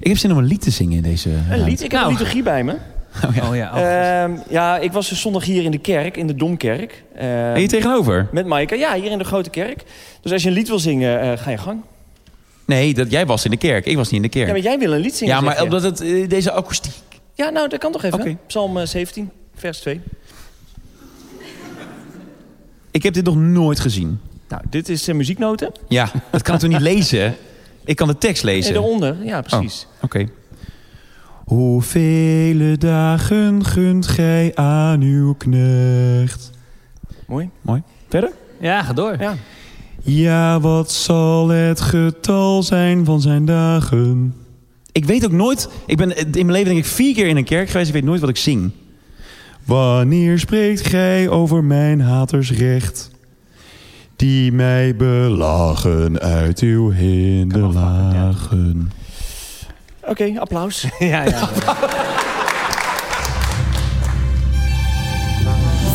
Ik heb zin om een lied te zingen in deze Een lied? Ik heb Nou. een liturgie bij me. Oh ja. oh. Ehm, ja, ik was dus zondag hier in de kerk, in de Domkerk. Ehm, En je tegenover? Met Maaike. Ja, hier in de grote kerk. Dus als je een lied wil zingen, eh, ga je gang. Nee, dat, jij was in de kerk. Ik was niet in de Ja, kerk. maar jij wil een lied zingen, Ja, maar omdat het eh, deze akoestiek... Ja, nou, dat kan toch even. Psalm eh, 17, vers 2. Ik heb dit nog nooit gezien. Nou, dit is eh, muzieknoten. Ja, dat kan ik toch niet lezen? Ik kan de tekst En lezen. daaronder, ja, precies. Oké. Hoevele dagen gunt gij aan uw knecht? Mooi. Mooi. Verder? Ja, ga door. Ja. Ja, wat zal het getal zijn van zijn dagen? Ik weet ook nooit... Ik ben in mijn leven denk ik vier keer in een kerk geweest. Ik weet nooit wat ik zing. Wanneer spreekt gij over mijn haters recht? Die mij belagen uit uw hinderlagen. Oké, applaus. Ja, ja.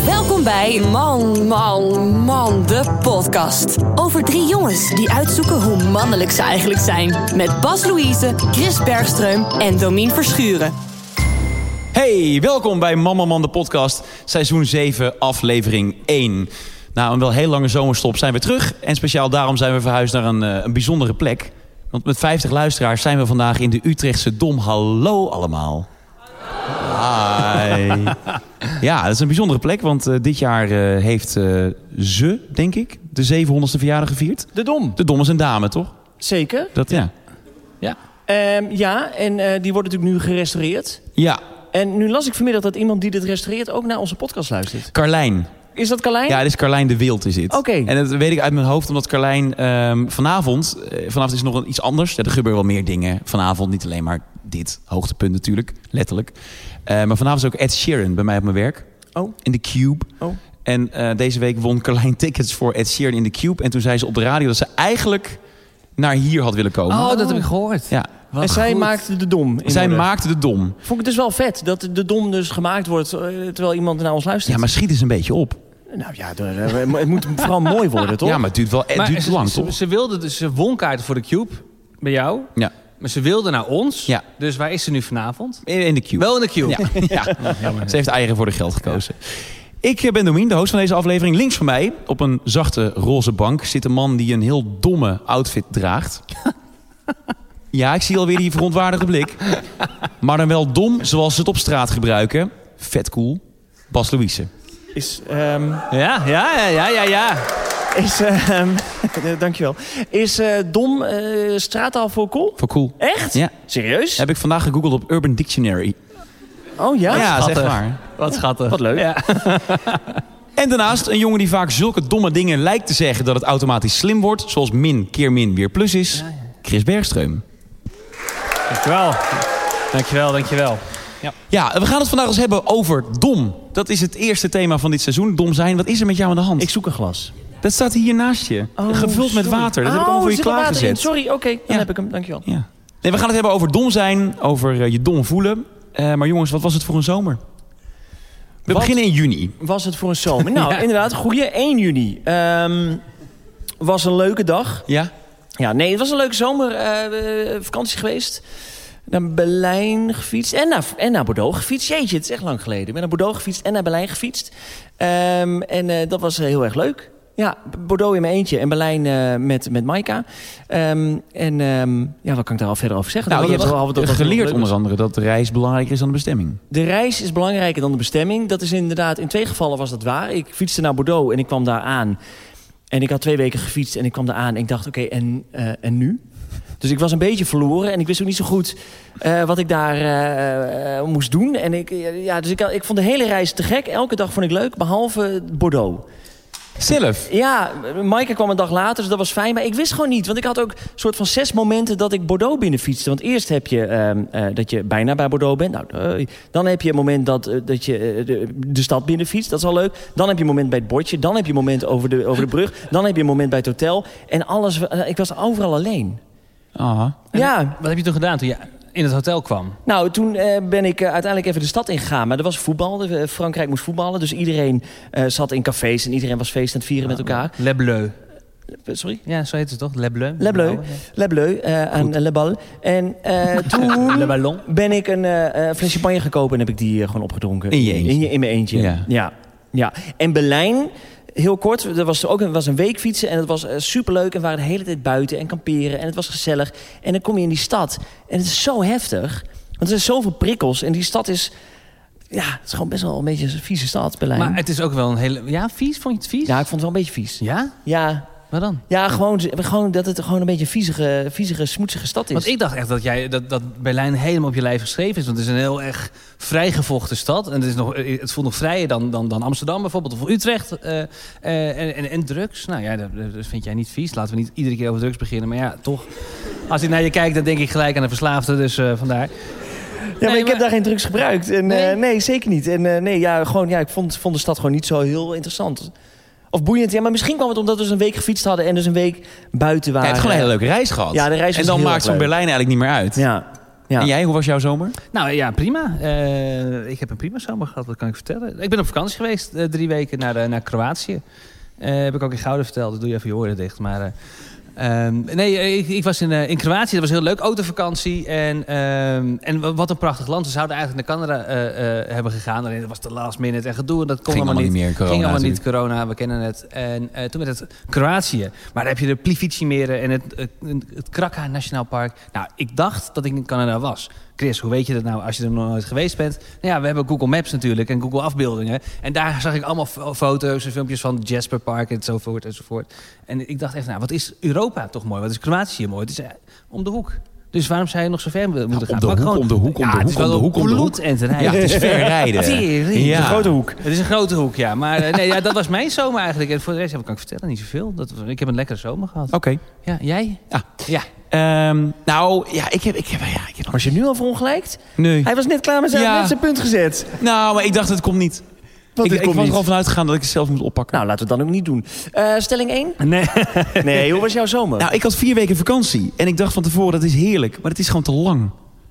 Welkom bij Man, Man, Man, de podcast. Over drie jongens die uitzoeken hoe mannelijk ze eigenlijk zijn. Met Bas Louise, Chris Bergström en Domien Verschuren. Hey, welkom bij Mama Man de podcast, seizoen 7, aflevering 1. Na een wel heel lange zomerstop zijn we terug. En speciaal daarom zijn we verhuisd naar een, eh, een bijzondere plek. Want met 50 luisteraars zijn we vandaag in de Utrechtse Dom. Hallo allemaal. Hi. Ja, dat is een bijzondere plek, want eh, dit jaar eh, heeft ze, denk ik, de 700ste verjaardag gevierd. De Dom. De Dom is een dame, toch? Zeker. Dat, ja. ja. Ehm, ja, en die wordt natuurlijk nu gerestaureerd. Ja, En nu las ik vanmiddag dat iemand die dit restaureert ook naar onze podcast luistert. Carlijn. Is dat Carlijn? Ja, dit is Carlijn de Wild is dit. Oké. En dat weet ik uit mijn hoofd, omdat Carlijn ehm, vanavond... eh, vanavond is nog een, iets anders. Ja, er gebeuren wel meer dingen vanavond. Niet alleen maar dit hoogtepunt natuurlijk, letterlijk. Eh, maar vanavond is ook Ed Sheeran bij mij op mijn werk. Oh. In de Cube. Oh. En eh, deze week won Carlijn tickets voor Ed Sheeran in de Cube. En toen zei ze op de radio dat ze eigenlijk naar hier had willen komen. Oh, dat heb ik gehoord. Ja. Wat en zij maakte de Dom. in Zij orde. maakte de dom. Vond ik het dus wel vet dat de Dom dus gemaakt wordt eh, terwijl iemand naar ons luistert. Ja, maar schiet eens een beetje op. Nou ja, het moet vooral mooi worden, toch? Ja, maar het duurt wel het Maar duurt ze, lang, ze, toch? ze wilde dus ze won kaarten voor de Cube bij jou. Ja, Maar ze wilde naar ons. Ja. Dus waar is ze nu vanavond? in in de Cube. Wel in de Cube. Ja, ja. Ze heeft eigen voor de geld gekozen. Ik eh, ben Domien, de host van deze aflevering. Links van mij, op een zachte roze bank, zit een man die een heel domme outfit draagt. Ja, ik zie alweer die verontwaardigde blik. Maar dan wel dom zoals ze het op straat gebruiken. Vet cool. Bas Louise. Is, ehm, Ja, ja, ja, ja, ja. is ehm, dankjewel. Is eh, Dom eh, straattaal voor cool? Voor cool. Echt? Ja. Serieus? Heb ik vandaag gegoogeld op Urban Dictionary. Oh ja? ja, zeg maar. Wat schattig. Wat leuk. Ja. En daarnaast een jongen die vaak zulke domme dingen lijkt te zeggen dat het automatisch slim wordt. Zoals min keer min weer plus is. Chris Bergström. Dankjewel. Dankjewel, dankjewel. Ja, we gaan het vandaag eens hebben over dom. Dat is het eerste thema van dit seizoen, dom zijn. Wat is er met jou aan de hand? Ik zoek een glas. Dat staat hier naast je. Oh, Gevuld met water. Dat heb ik Oh, allemaal voor je zit water in? klaargezet. Sorry, oké. Dan Ja. heb ik hem. Dankjewel. Ja. Nee, we gaan het hebben over dom zijn, over eh, je dom voelen. Eh, maar jongens, wat was het voor een zomer? We Wat? beginnen in juni. Was het voor een zomer? Nou, Ja. inderdaad. Goeie 1 juni. Ehm, was een leuke dag. Ja? Ja, nee, het was een leuke zomer. eh, geweest. Naar Berlijn gefietst. En naar, en naar Bordeaux gefietst. Jeetje, het is echt lang geleden. Ik ben naar Bordeaux gefietst en naar Berlijn gefietst. Ehm, en eh, dat was eh, heel erg leuk. Ja, Bordeaux in mijn eentje en Berlijn met, met Maika. Ehm, en ehm, ja, wat kan ik daar al verder over zeggen? Nou, je hebt dat- dat- geleerd onder andere dat de reis belangrijker is dan de bestemming. De reis is belangrijker dan de bestemming. Dat is inderdaad, in twee gevallen was dat waar. Ik fietste naar Bordeaux en ik kwam daar aan. En ik had twee weken gefietst en ik kwam daar aan en ik dacht, oké, en, eh, en nu? Dus ik was een beetje verloren en ik wist ook niet zo goed eh, wat ik daar eh, moest doen. En ik, ja, dus ik, ik vond de hele reis te gek. Elke dag vond ik leuk, behalve Bordeaux. Zelf? Ja, Maaike kwam een dag later, dus dat was fijn. Maar ik wist gewoon niet, want ik had ook een soort van zes momenten dat ik Bordeaux binnenfietste. Want eerst heb je ehm, eh, dat je bijna bij Bordeaux bent. Nou, eh, dan heb je een moment dat, eh, dat je de, de stad binnenfietst. Dat is al leuk. Dan heb je een moment bij het bordje. Dan heb je een moment over de, over de brug. Dan heb je een moment bij het hotel. En alles, ik was overal alleen. Aha. Ja, Wat heb je toen gedaan toen je in het hotel kwam? nou, toen eh, ben ik eh, uiteindelijk even de stad ingegaan. Maar er was voetbal. De- eh, Frankrijk moest voetballen. Dus iedereen zat in cafés en iedereen was feest aan het vieren met elkaar. Le Bleu. Sorry? Ja, zo heet het toch? Le Bleu. Le Bleu. Le Bleu aan Le Bal. En toen Le Ballon. ben ik een flesje champagne gekopen en heb ik die gewoon opgedronken. In je eentje? In, je- in mijn eentje. Ja. ja. ja. En Berlijn, heel kort, er was ook een, was een week fietsen en het was eh, superleuk. En we waren de hele tijd buiten en kamperen en het was gezellig. En dan kom je in die stad en het is zo heftig. Want er zijn zoveel prikkels en die stad is... Ja, het is gewoon best wel een beetje een vieze stad, Berlijn. Maar het is ook wel een hele... Ja, vies? Vond je het vies? ja, ik vond het wel een beetje vies. Ja? Ja, Waar dan? ja gewoon, gewoon dat het gewoon een beetje een viezige, viezige smoetsige stad is. Want ik dacht echt dat, jij, dat, dat Berlijn helemaal op je lijf geschreven is. Want het is een heel erg vrijgevochten stad. En het, is nog, het voelt nog vrijer dan, dan, dan Amsterdam bijvoorbeeld. Of Utrecht. eh, eh, en, en, en drugs. Nou ja, dat, dat vind jij niet vies. Laten we niet iedere keer over drugs beginnen. Maar ja, toch. Als ik naar je kijk, dan denk ik gelijk aan een verslaafde. Dus eh, vandaar. Ja, maar Nee, ik heb daar geen drugs gebruikt. En, Nee? nee? nee, zeker niet. En nee, ja, gewoon, ja, ik vond, vond de stad gewoon niet zo heel interessant. Of boeiend. Ja, maar misschien kwam het omdat we dus een week gefietst hadden... en dus een week buiten waren. je hebt gewoon een hele leuke reis gehad. Ja, de reis En dan heel maakt zo'n. Berlijn eigenlijk niet meer uit. Ja. ja. En jij, hoe was jouw zomer? Nou ja, prima. Eh, ik heb een prima zomer gehad, wat kan ik vertellen. Ik ben op vakantie geweest, eh, drie weken naar, eh, naar Kroatië. Eh, heb ik ook in Gouden verteld, dus doe je even je oren dicht. Maar, eh, ehm, nee, ik, ik was in, eh, in Kroatië, dat was heel leuk. Autovakantie. En, ehm, en wa- wat een prachtig land. We zouden eigenlijk naar Canada eh, eh, hebben gegaan. Alleen dat was de last minute en gedoe. En dat kon allemaal niet. meer corona Ging allemaal niet, corona, we kennen het. En toen werd het Kroatië. Maar dan heb je de Plivici-meren en het, het, het Kraka Nationaal Park. Nou, ik dacht dat ik in Canada was. Chris, hoe weet je dat nou als je er nog nooit geweest bent? Nou ja, we hebben Google Maps natuurlijk en Google Afbeeldingen. En daar zag ik allemaal fo- foto's en filmpjes van Jasper Park enzovoort enzovoort. En ik dacht echt, nou, wat is Europa toch mooi? Wat is Kroatië mooi? Het is eh, om de hoek. Dus waarom zou je nog zo ver moeten gaan? om de hoek, gewoon- om de hoek, om Ja, de het is hoek, om de hoek, om de hoek. bloed en te rijden. Ja, het is ver rijden. Tering. Ja. Een grote hoek. Het is een grote hoek, ja. Maar eh, nee, ja, dat was mijn zomer eigenlijk. En voor de rest ja, wat kan ik vertellen, niet zoveel. Dat, ik heb een lekkere zomer gehad. Oké. Ja, jij? Ah. Ja. Ehm, nou, ja, ik heb... Ik heb, ja, ik heb Was je nu al verongelijkt? nee. Hij was net klaar met zijn, Ja. met zijn punt gezet. Nou, maar ik dacht, het komt niet. Ik ik was er al vanuit gegaan dat ik het zelf moet oppakken. Nou, laten we het dan ook niet doen. Eh, stelling 1? Nee. Nee, hoe was jouw zomer? Nou, ik had vier weken vakantie. En ik dacht van tevoren, dat is heerlijk. Maar het is gewoon te lang.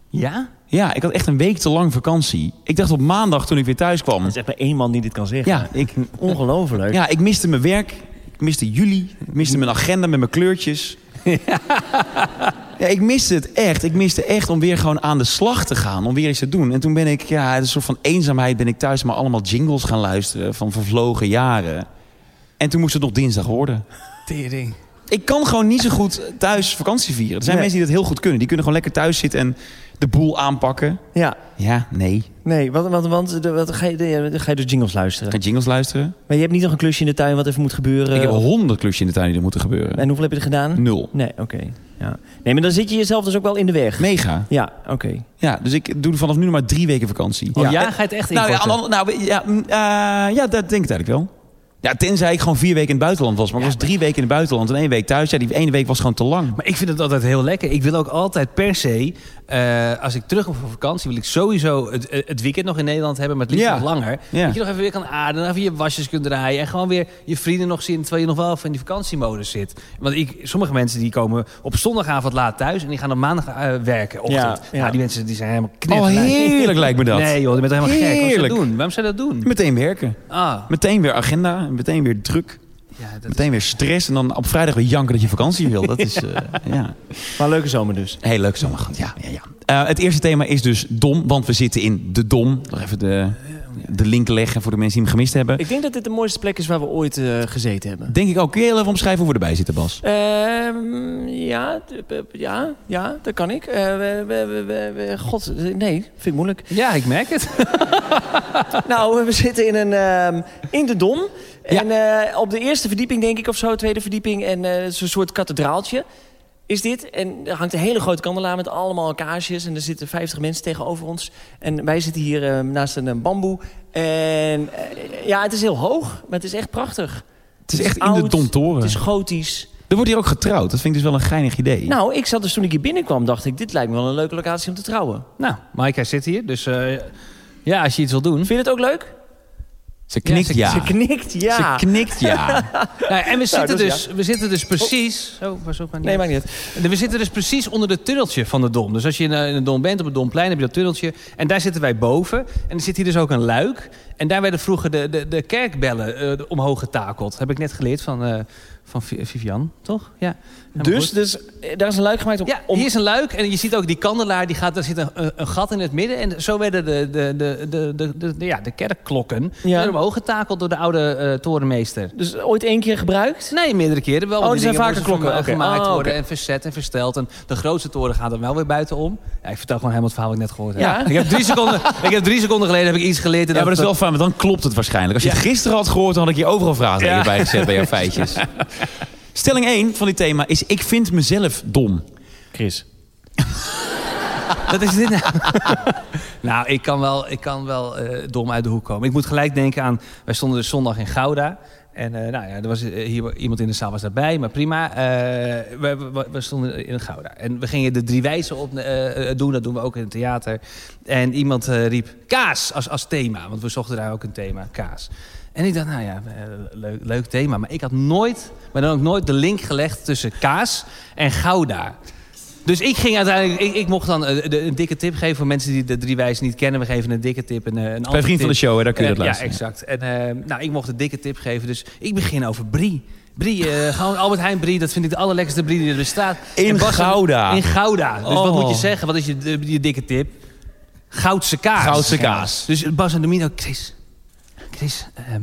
Ja? Ja, ik had echt een week te lang vakantie. Ik dacht op maandag toen ik weer thuis kwam. er is echt maar één man die dit kan zeggen. Ja, ik, Ongelooflijk. ja, ik miste mijn werk. Ik miste jullie. Ik miste mijn agenda met mijn kleurtjes. Ja, ik miste het echt. Ik miste echt om weer gewoon aan de slag te gaan. Om weer iets te doen. En toen ben ik, ja, een soort van eenzaamheid ben ik thuis maar allemaal jingles gaan luisteren van vervlogen jaren. En toen moest het nog dinsdag worden. Tering. Ik kan gewoon niet zo goed thuis vakantie vieren. Er zijn Nee. mensen die dat heel goed kunnen. Die kunnen gewoon lekker thuis zitten en de boel aanpakken. Ja. Ja, nee. Nee, want, want, want wat, ga, je, ga je dus jingles luisteren. Ga jingles luisteren. Maar je hebt niet nog een klusje in de tuin wat even moet gebeuren? ik heb honderd klusjes in de tuin die er moeten gebeuren. En hoeveel heb je er gedaan? Nul. Nee, oké. Ja. Nee, maar dan zit je jezelf dus ook wel in de weg. Mega. Ja, oké. Ja, dus ik doe vanaf nu nog maar drie weken vakantie. Oh, ja, ga je het echt Nou ja, nou, ja, mm, eh, ja, dat denk ik eigenlijk wel. Ja, tenzij ik gewoon vier weken in het buitenland was. Maar ik was drie weken in het buitenland en één week thuis. Ja, die ene week was gewoon te lang. Maar ik vind het altijd heel lekker. Ik wil ook altijd per se, eh, als ik terug kom van vakantie, wil ik sowieso het, eh, het weekend nog in Nederland hebben, maar het liefst Ja. nog langer. Ja. Dat je nog even weer kan ademen, even je wasjes kunt draaien en gewoon weer je vrienden nog zien, terwijl je nog wel even in die vakantiemodus zit. Want ik, sommige mensen die komen op zondagavond laat thuis en die gaan op maandag eh, werken, ochtend. Ja, Ja, ja. die mensen die zijn helemaal Oh, knetterlijk. heerlijk lijkt me dat. Nee joh, die bent helemaal gek. Waarom zou je dat doen? Waarom zou je dat doen? Meteen werken. Ah, Meteen weer agenda. Meteen weer druk. Ja, dat Meteen weer stress. En dan op vrijdag weer janken dat je vakantie wil. Dat is, eh, ja. Maar leuke zomer dus. Heel leuk zomer. Ja, ja, ja. Eh, het eerste thema is dus dom. Want we zitten in de dom. Nog even de, de link leggen voor de mensen die hem gemist hebben. Ik denk dat dit de mooiste plek is waar we ooit eh, gezeten hebben. Denk ik ook. Kun je heel even omschrijven hoe we erbij zitten, Bas? Ehm, ja, ja, ja, dat kan ik. Eh, we, we, we, we- we- God, nee, vind ik moeilijk. ja, ik merk het. Nou, we zitten in, een, ehm, in de Dom. En eh, op de eerste verdieping, denk ik, of zo, tweede verdieping. En eh, is een soort kathedraaltje is dit. En er hangt een hele grote kandelaar met allemaal kaarsjes. En er zitten 50 mensen tegenover ons. En wij zitten hier eh, naast een eh, bamboe. En eh, ja, het is heel hoog, maar het is echt prachtig. Het is echt in de oud, domtoren. Het is gotisch. Er wordt hier ook getrouwd. Dat vind ik dus wel een geinig idee. Nou, ik zat dus toen ik hier binnenkwam, dacht ik... dit lijkt me wel een leuke locatie om te trouwen. Nou, Maaike zit hier, dus eh, ja, als je iets wil doen. Vind je het ook leuk? Ze knikt ze- ja. Ze knikt, ja. Ze knikt ja. Nou, en we zitten, dat is dus, we zitten dus precies... Zo, pas op, maar niet. Nee, maakt niet uit. We zitten dus precies onder het tunneltje van de Dom. Dus als je in een in een Dom bent, op het Domplein, heb je dat tunneltje. En daar zitten wij boven. En er zit hier dus ook een luik. En daar werden vroeger de, de, de kerkbellen eh, omhoog getakeld. Heb ik net geleerd van, eh, van Vi- Vivian, toch? Ja. Dus, dus eh, daar is een luik gemaakt om... Ja, om hier is een luik en je ziet ook die kandelaar, die gaat, er zit een, een- gat in het midden. En zo werden de, de, de, de, de, de, de- ja, de kerkklokken Ja. omhoog getakeld door de oude eh, torenmeester. dus ooit één keer gebruikt? Nee, meerdere keren wel. Oh, Die er zijn vaker klokken. gemaakt Oh, worden en verzet en versteld. En de grootste toren gaat dan wel weer buitenom. Ja, ik vertel gewoon helemaal het verhaal wat ik net gehoord heb. Ja. Ik, heb drie seconden, ik heb drie seconden geleden heb ik iets geleerd. en Ja, maar dat is wel fijn, want dan klopt het waarschijnlijk. Als je het gisteren had gehoord, dan had ik je overal vragen Ja. bij gezet bij jouw feitjes. Stelling 1 van dit thema is: Ik vind mezelf dom. Chris. Wat is dit nou? nou, ik kan wel, ik kan wel eh, dom uit de hoek komen. Ik moet gelijk denken aan... Wij stonden dus zondag in Gouda. En eh, nou ja, er was eh, hier iemand in de zaal was daarbij, maar prima. Eh, we, we, we stonden in Gouda. En we gingen de drie wijzen op doen. Dat doen we ook in het theater. En iemand eh, riep kaas als, als thema. Want we zochten daar ook een thema, kaas. En ik dacht, nou ja, eh, leuk, leuk thema. Maar ik had nooit, maar dan ook nooit de link gelegd tussen kaas en Gouda. Dus ik ging uiteindelijk, ik, ik mocht dan eh, de, een dikke tip geven voor mensen die de drie wijzen niet kennen. We geven een dikke tip en eh, een Bij vriend van de show, hè, daar kun je Eh, dat Ja, luisteren. exact. En nou, ik mocht een dikke tip geven, dus ik begin over brie. Brie, gewoon Albert Heijn brie, dat vind ik de allerlekkerste brie die er bestaat. In Gouda. In Gouda. Dus wat Oh. moet je zeggen? Wat is je dikke tip? Goudse kaas. Goudse kaas. Dus Bas en Domino, Chris, Chris, ehm,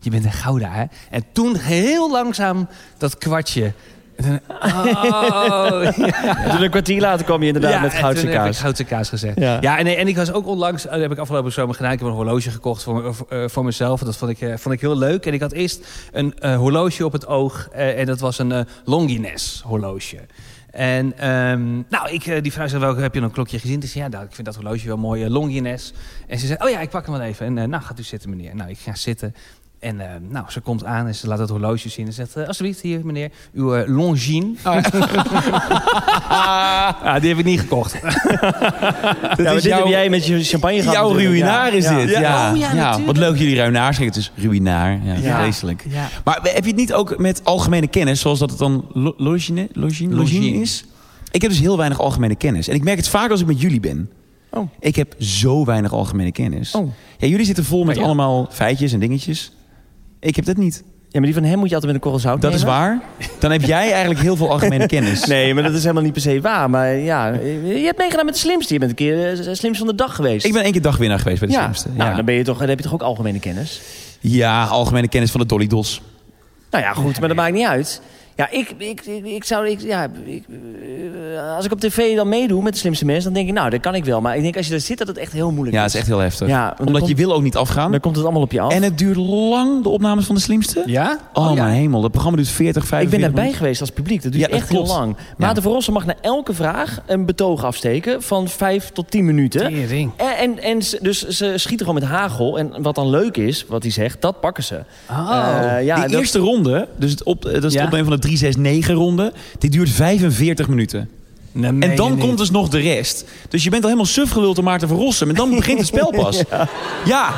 je bent in Gouda, hè? En toen heel langzaam dat kwartje. Toen- Oh, ja. Dus een kwartier later kwam je inderdaad met goudse toen heb ik kaas. goudse kaas gezegd. Ja. Ja, en, en ik was ook onlangs, dat heb ik afgelopen zomer gedaan. Ik heb een horloge gekocht voor, eh, voor mezelf. Dat vond ik, eh, vond ik heel leuk. En ik had eerst een eh, horloge op het oog. eh, en dat was een eh Longines horloge. En ehm, nou, ik, eh, die vrouw zei, welke heb je een klokje gezien? Dus ja, nou, ik vind dat horloge wel mooi, uh, Longines. En ze zei, oh ja, ik pak hem wel even. En eh, nou, gaat u zitten, meneer. Nou, ik ga zitten. En eh, nou, ze komt aan en ze laat het horloge zien. En zegt, eh, alsjeblieft, hier, meneer, uw eh, Longines. ja, die heb ik niet gekocht. Ja, maar dit heb jij met je champagne gehad. Jouw natuurlijk. ruïnaar Ja. is dit. Ja. Ja. Oh, ja, Ja, natuurlijk. Wat leuk jullie ruïnaar zeggen. Het is ruïnaar. Ja, Ja. vreselijk. Ja. Maar heb je het niet ook met algemene kennis, zoals dat het dan lo- logine, logine, logine Logine. is? Ik heb dus heel weinig algemene kennis. En ik merk het vaak als ik met jullie ben. Oh. Ik heb zo weinig algemene kennis. Oh. Ja, jullie zitten vol met ja. allemaal feitjes en dingetjes. Ik heb dat niet. Ja, maar die van hem moet je altijd met een korrel zout Dat is waar. Dan heb jij eigenlijk heel veel algemene kennis. Nee, maar dat is helemaal niet per se waar. Maar ja, je hebt meegedaan met de slimste. Je bent een keer eh, slimste van de dag geweest. Ik ben één keer dagwinnaar geweest bij de ja. slimste. Nou, Ja. dan, ben je toch, dan heb je toch ook algemene kennis? ja, algemene kennis van de Dolly Dos. Nou ja, goed, maar dat maakt niet uit. Ja, ik, ik, ik, ik zou... Ik, ja, ik, eh, als ik op tv dan meedoe met de slimste mensen... dan denk ik, nou, dat kan ik wel. Maar ik denk, als je er zit, dat het echt heel moeilijk Ja, is. het is echt heel heftig. Ja, Omdat je wil ook niet afgaan. Dan komt het allemaal op je af. En het duurt lang, de opnames van de slimste. Ja? Oh, ja. mijn hemel, het programma duurt 40, 45 ik ben daarbij minuten. geweest als publiek. Dat duurt Ja, dat echt heel lang. Maarten van Rossum mag na elke vraag een betoog afsteken... van 5 tot 10 minuten. Tering. En, en, dus ze schieten gewoon met hagel. En wat dan leuk is, wat hij zegt, dat pakken ze. Oh. Eh, ja, die dat- eerste ronde, dus het op, dat is Ja? het opnemen van de 369-ronde... die duurt 45 minuten. Nee, En dan komt dus nog de rest. Dus je bent al helemaal suf geluld door Maarten van Rossum. En dan begint het spel pas. ja.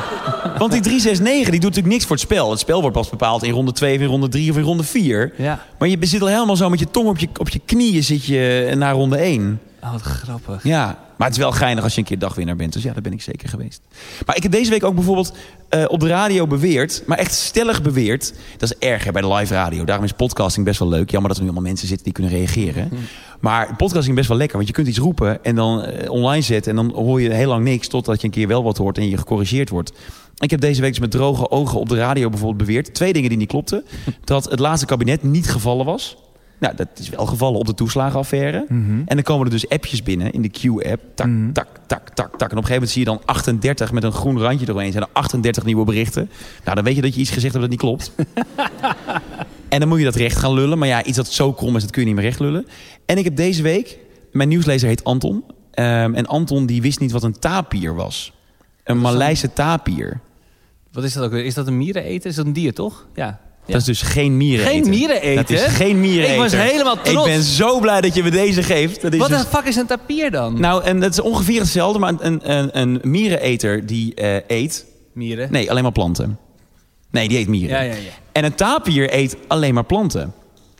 want die 369 die doet natuurlijk niks voor het spel. Het spel wordt pas bepaald in ronde 2 of in ronde 3 of in ronde 4. Ja. Maar je zit al helemaal zo met je tong op je, op je knieën zit je naar ronde 1. Oh, wat grappig. Ja, maar het is wel geinig als je een keer dagwinnaar bent. Dus ja, daar ben ik zeker geweest. Maar ik heb deze week ook bijvoorbeeld eh, op de radio beweerd... maar echt stellig beweerd... dat is erg hè, bij de live radio. Daarom is podcasting best wel leuk. Jammer dat er nu allemaal mensen zitten die kunnen reageren. Maar podcasting is best wel lekker. Want je kunt iets roepen en dan eh, online zetten... en dan hoor je heel lang niks totdat je een keer wel wat hoort... en je gecorrigeerd wordt. Ik heb deze week dus met droge ogen op de radio bijvoorbeeld beweerd... twee dingen die niet klopten. Dat het laatste kabinet niet gevallen was... Nou, dat is wel gevallen op de toeslagenaffaire. En dan komen er dus appjes binnen in de Q-app. Tak, tak, tak, tak, tak. En op een gegeven moment zie je dan 38 met een groen randje eromheen. Zijn er 38 nieuwe berichten. Nou, dan weet je dat je iets gezegd hebt dat niet klopt. en dan moet je dat recht gaan lullen. Maar ja, iets dat zo krom is, dat kun je niet meer recht lullen. En ik heb deze week... Mijn nieuwslezer heet Anton. Ehm, en Anton die wist niet wat een tapier was. Een Maleise tapier. Wat is dat ook weer? Is dat een miereneter? Is dat een dier, toch? Ja. Dat is dus geen miereneter. Geen miereneter? Dat is geen miereneter. Ik was helemaal trots. Ik ben zo blij dat je me deze geeft. Dat is Wat dus- de fuck is een tapier dan? Nou, en dat is ongeveer hetzelfde, maar een, een, een miereneter die eh, eet... Mieren? Nee, alleen maar planten. Nee, die eet mieren. Ja, ja, ja. En een tapier eet alleen maar planten.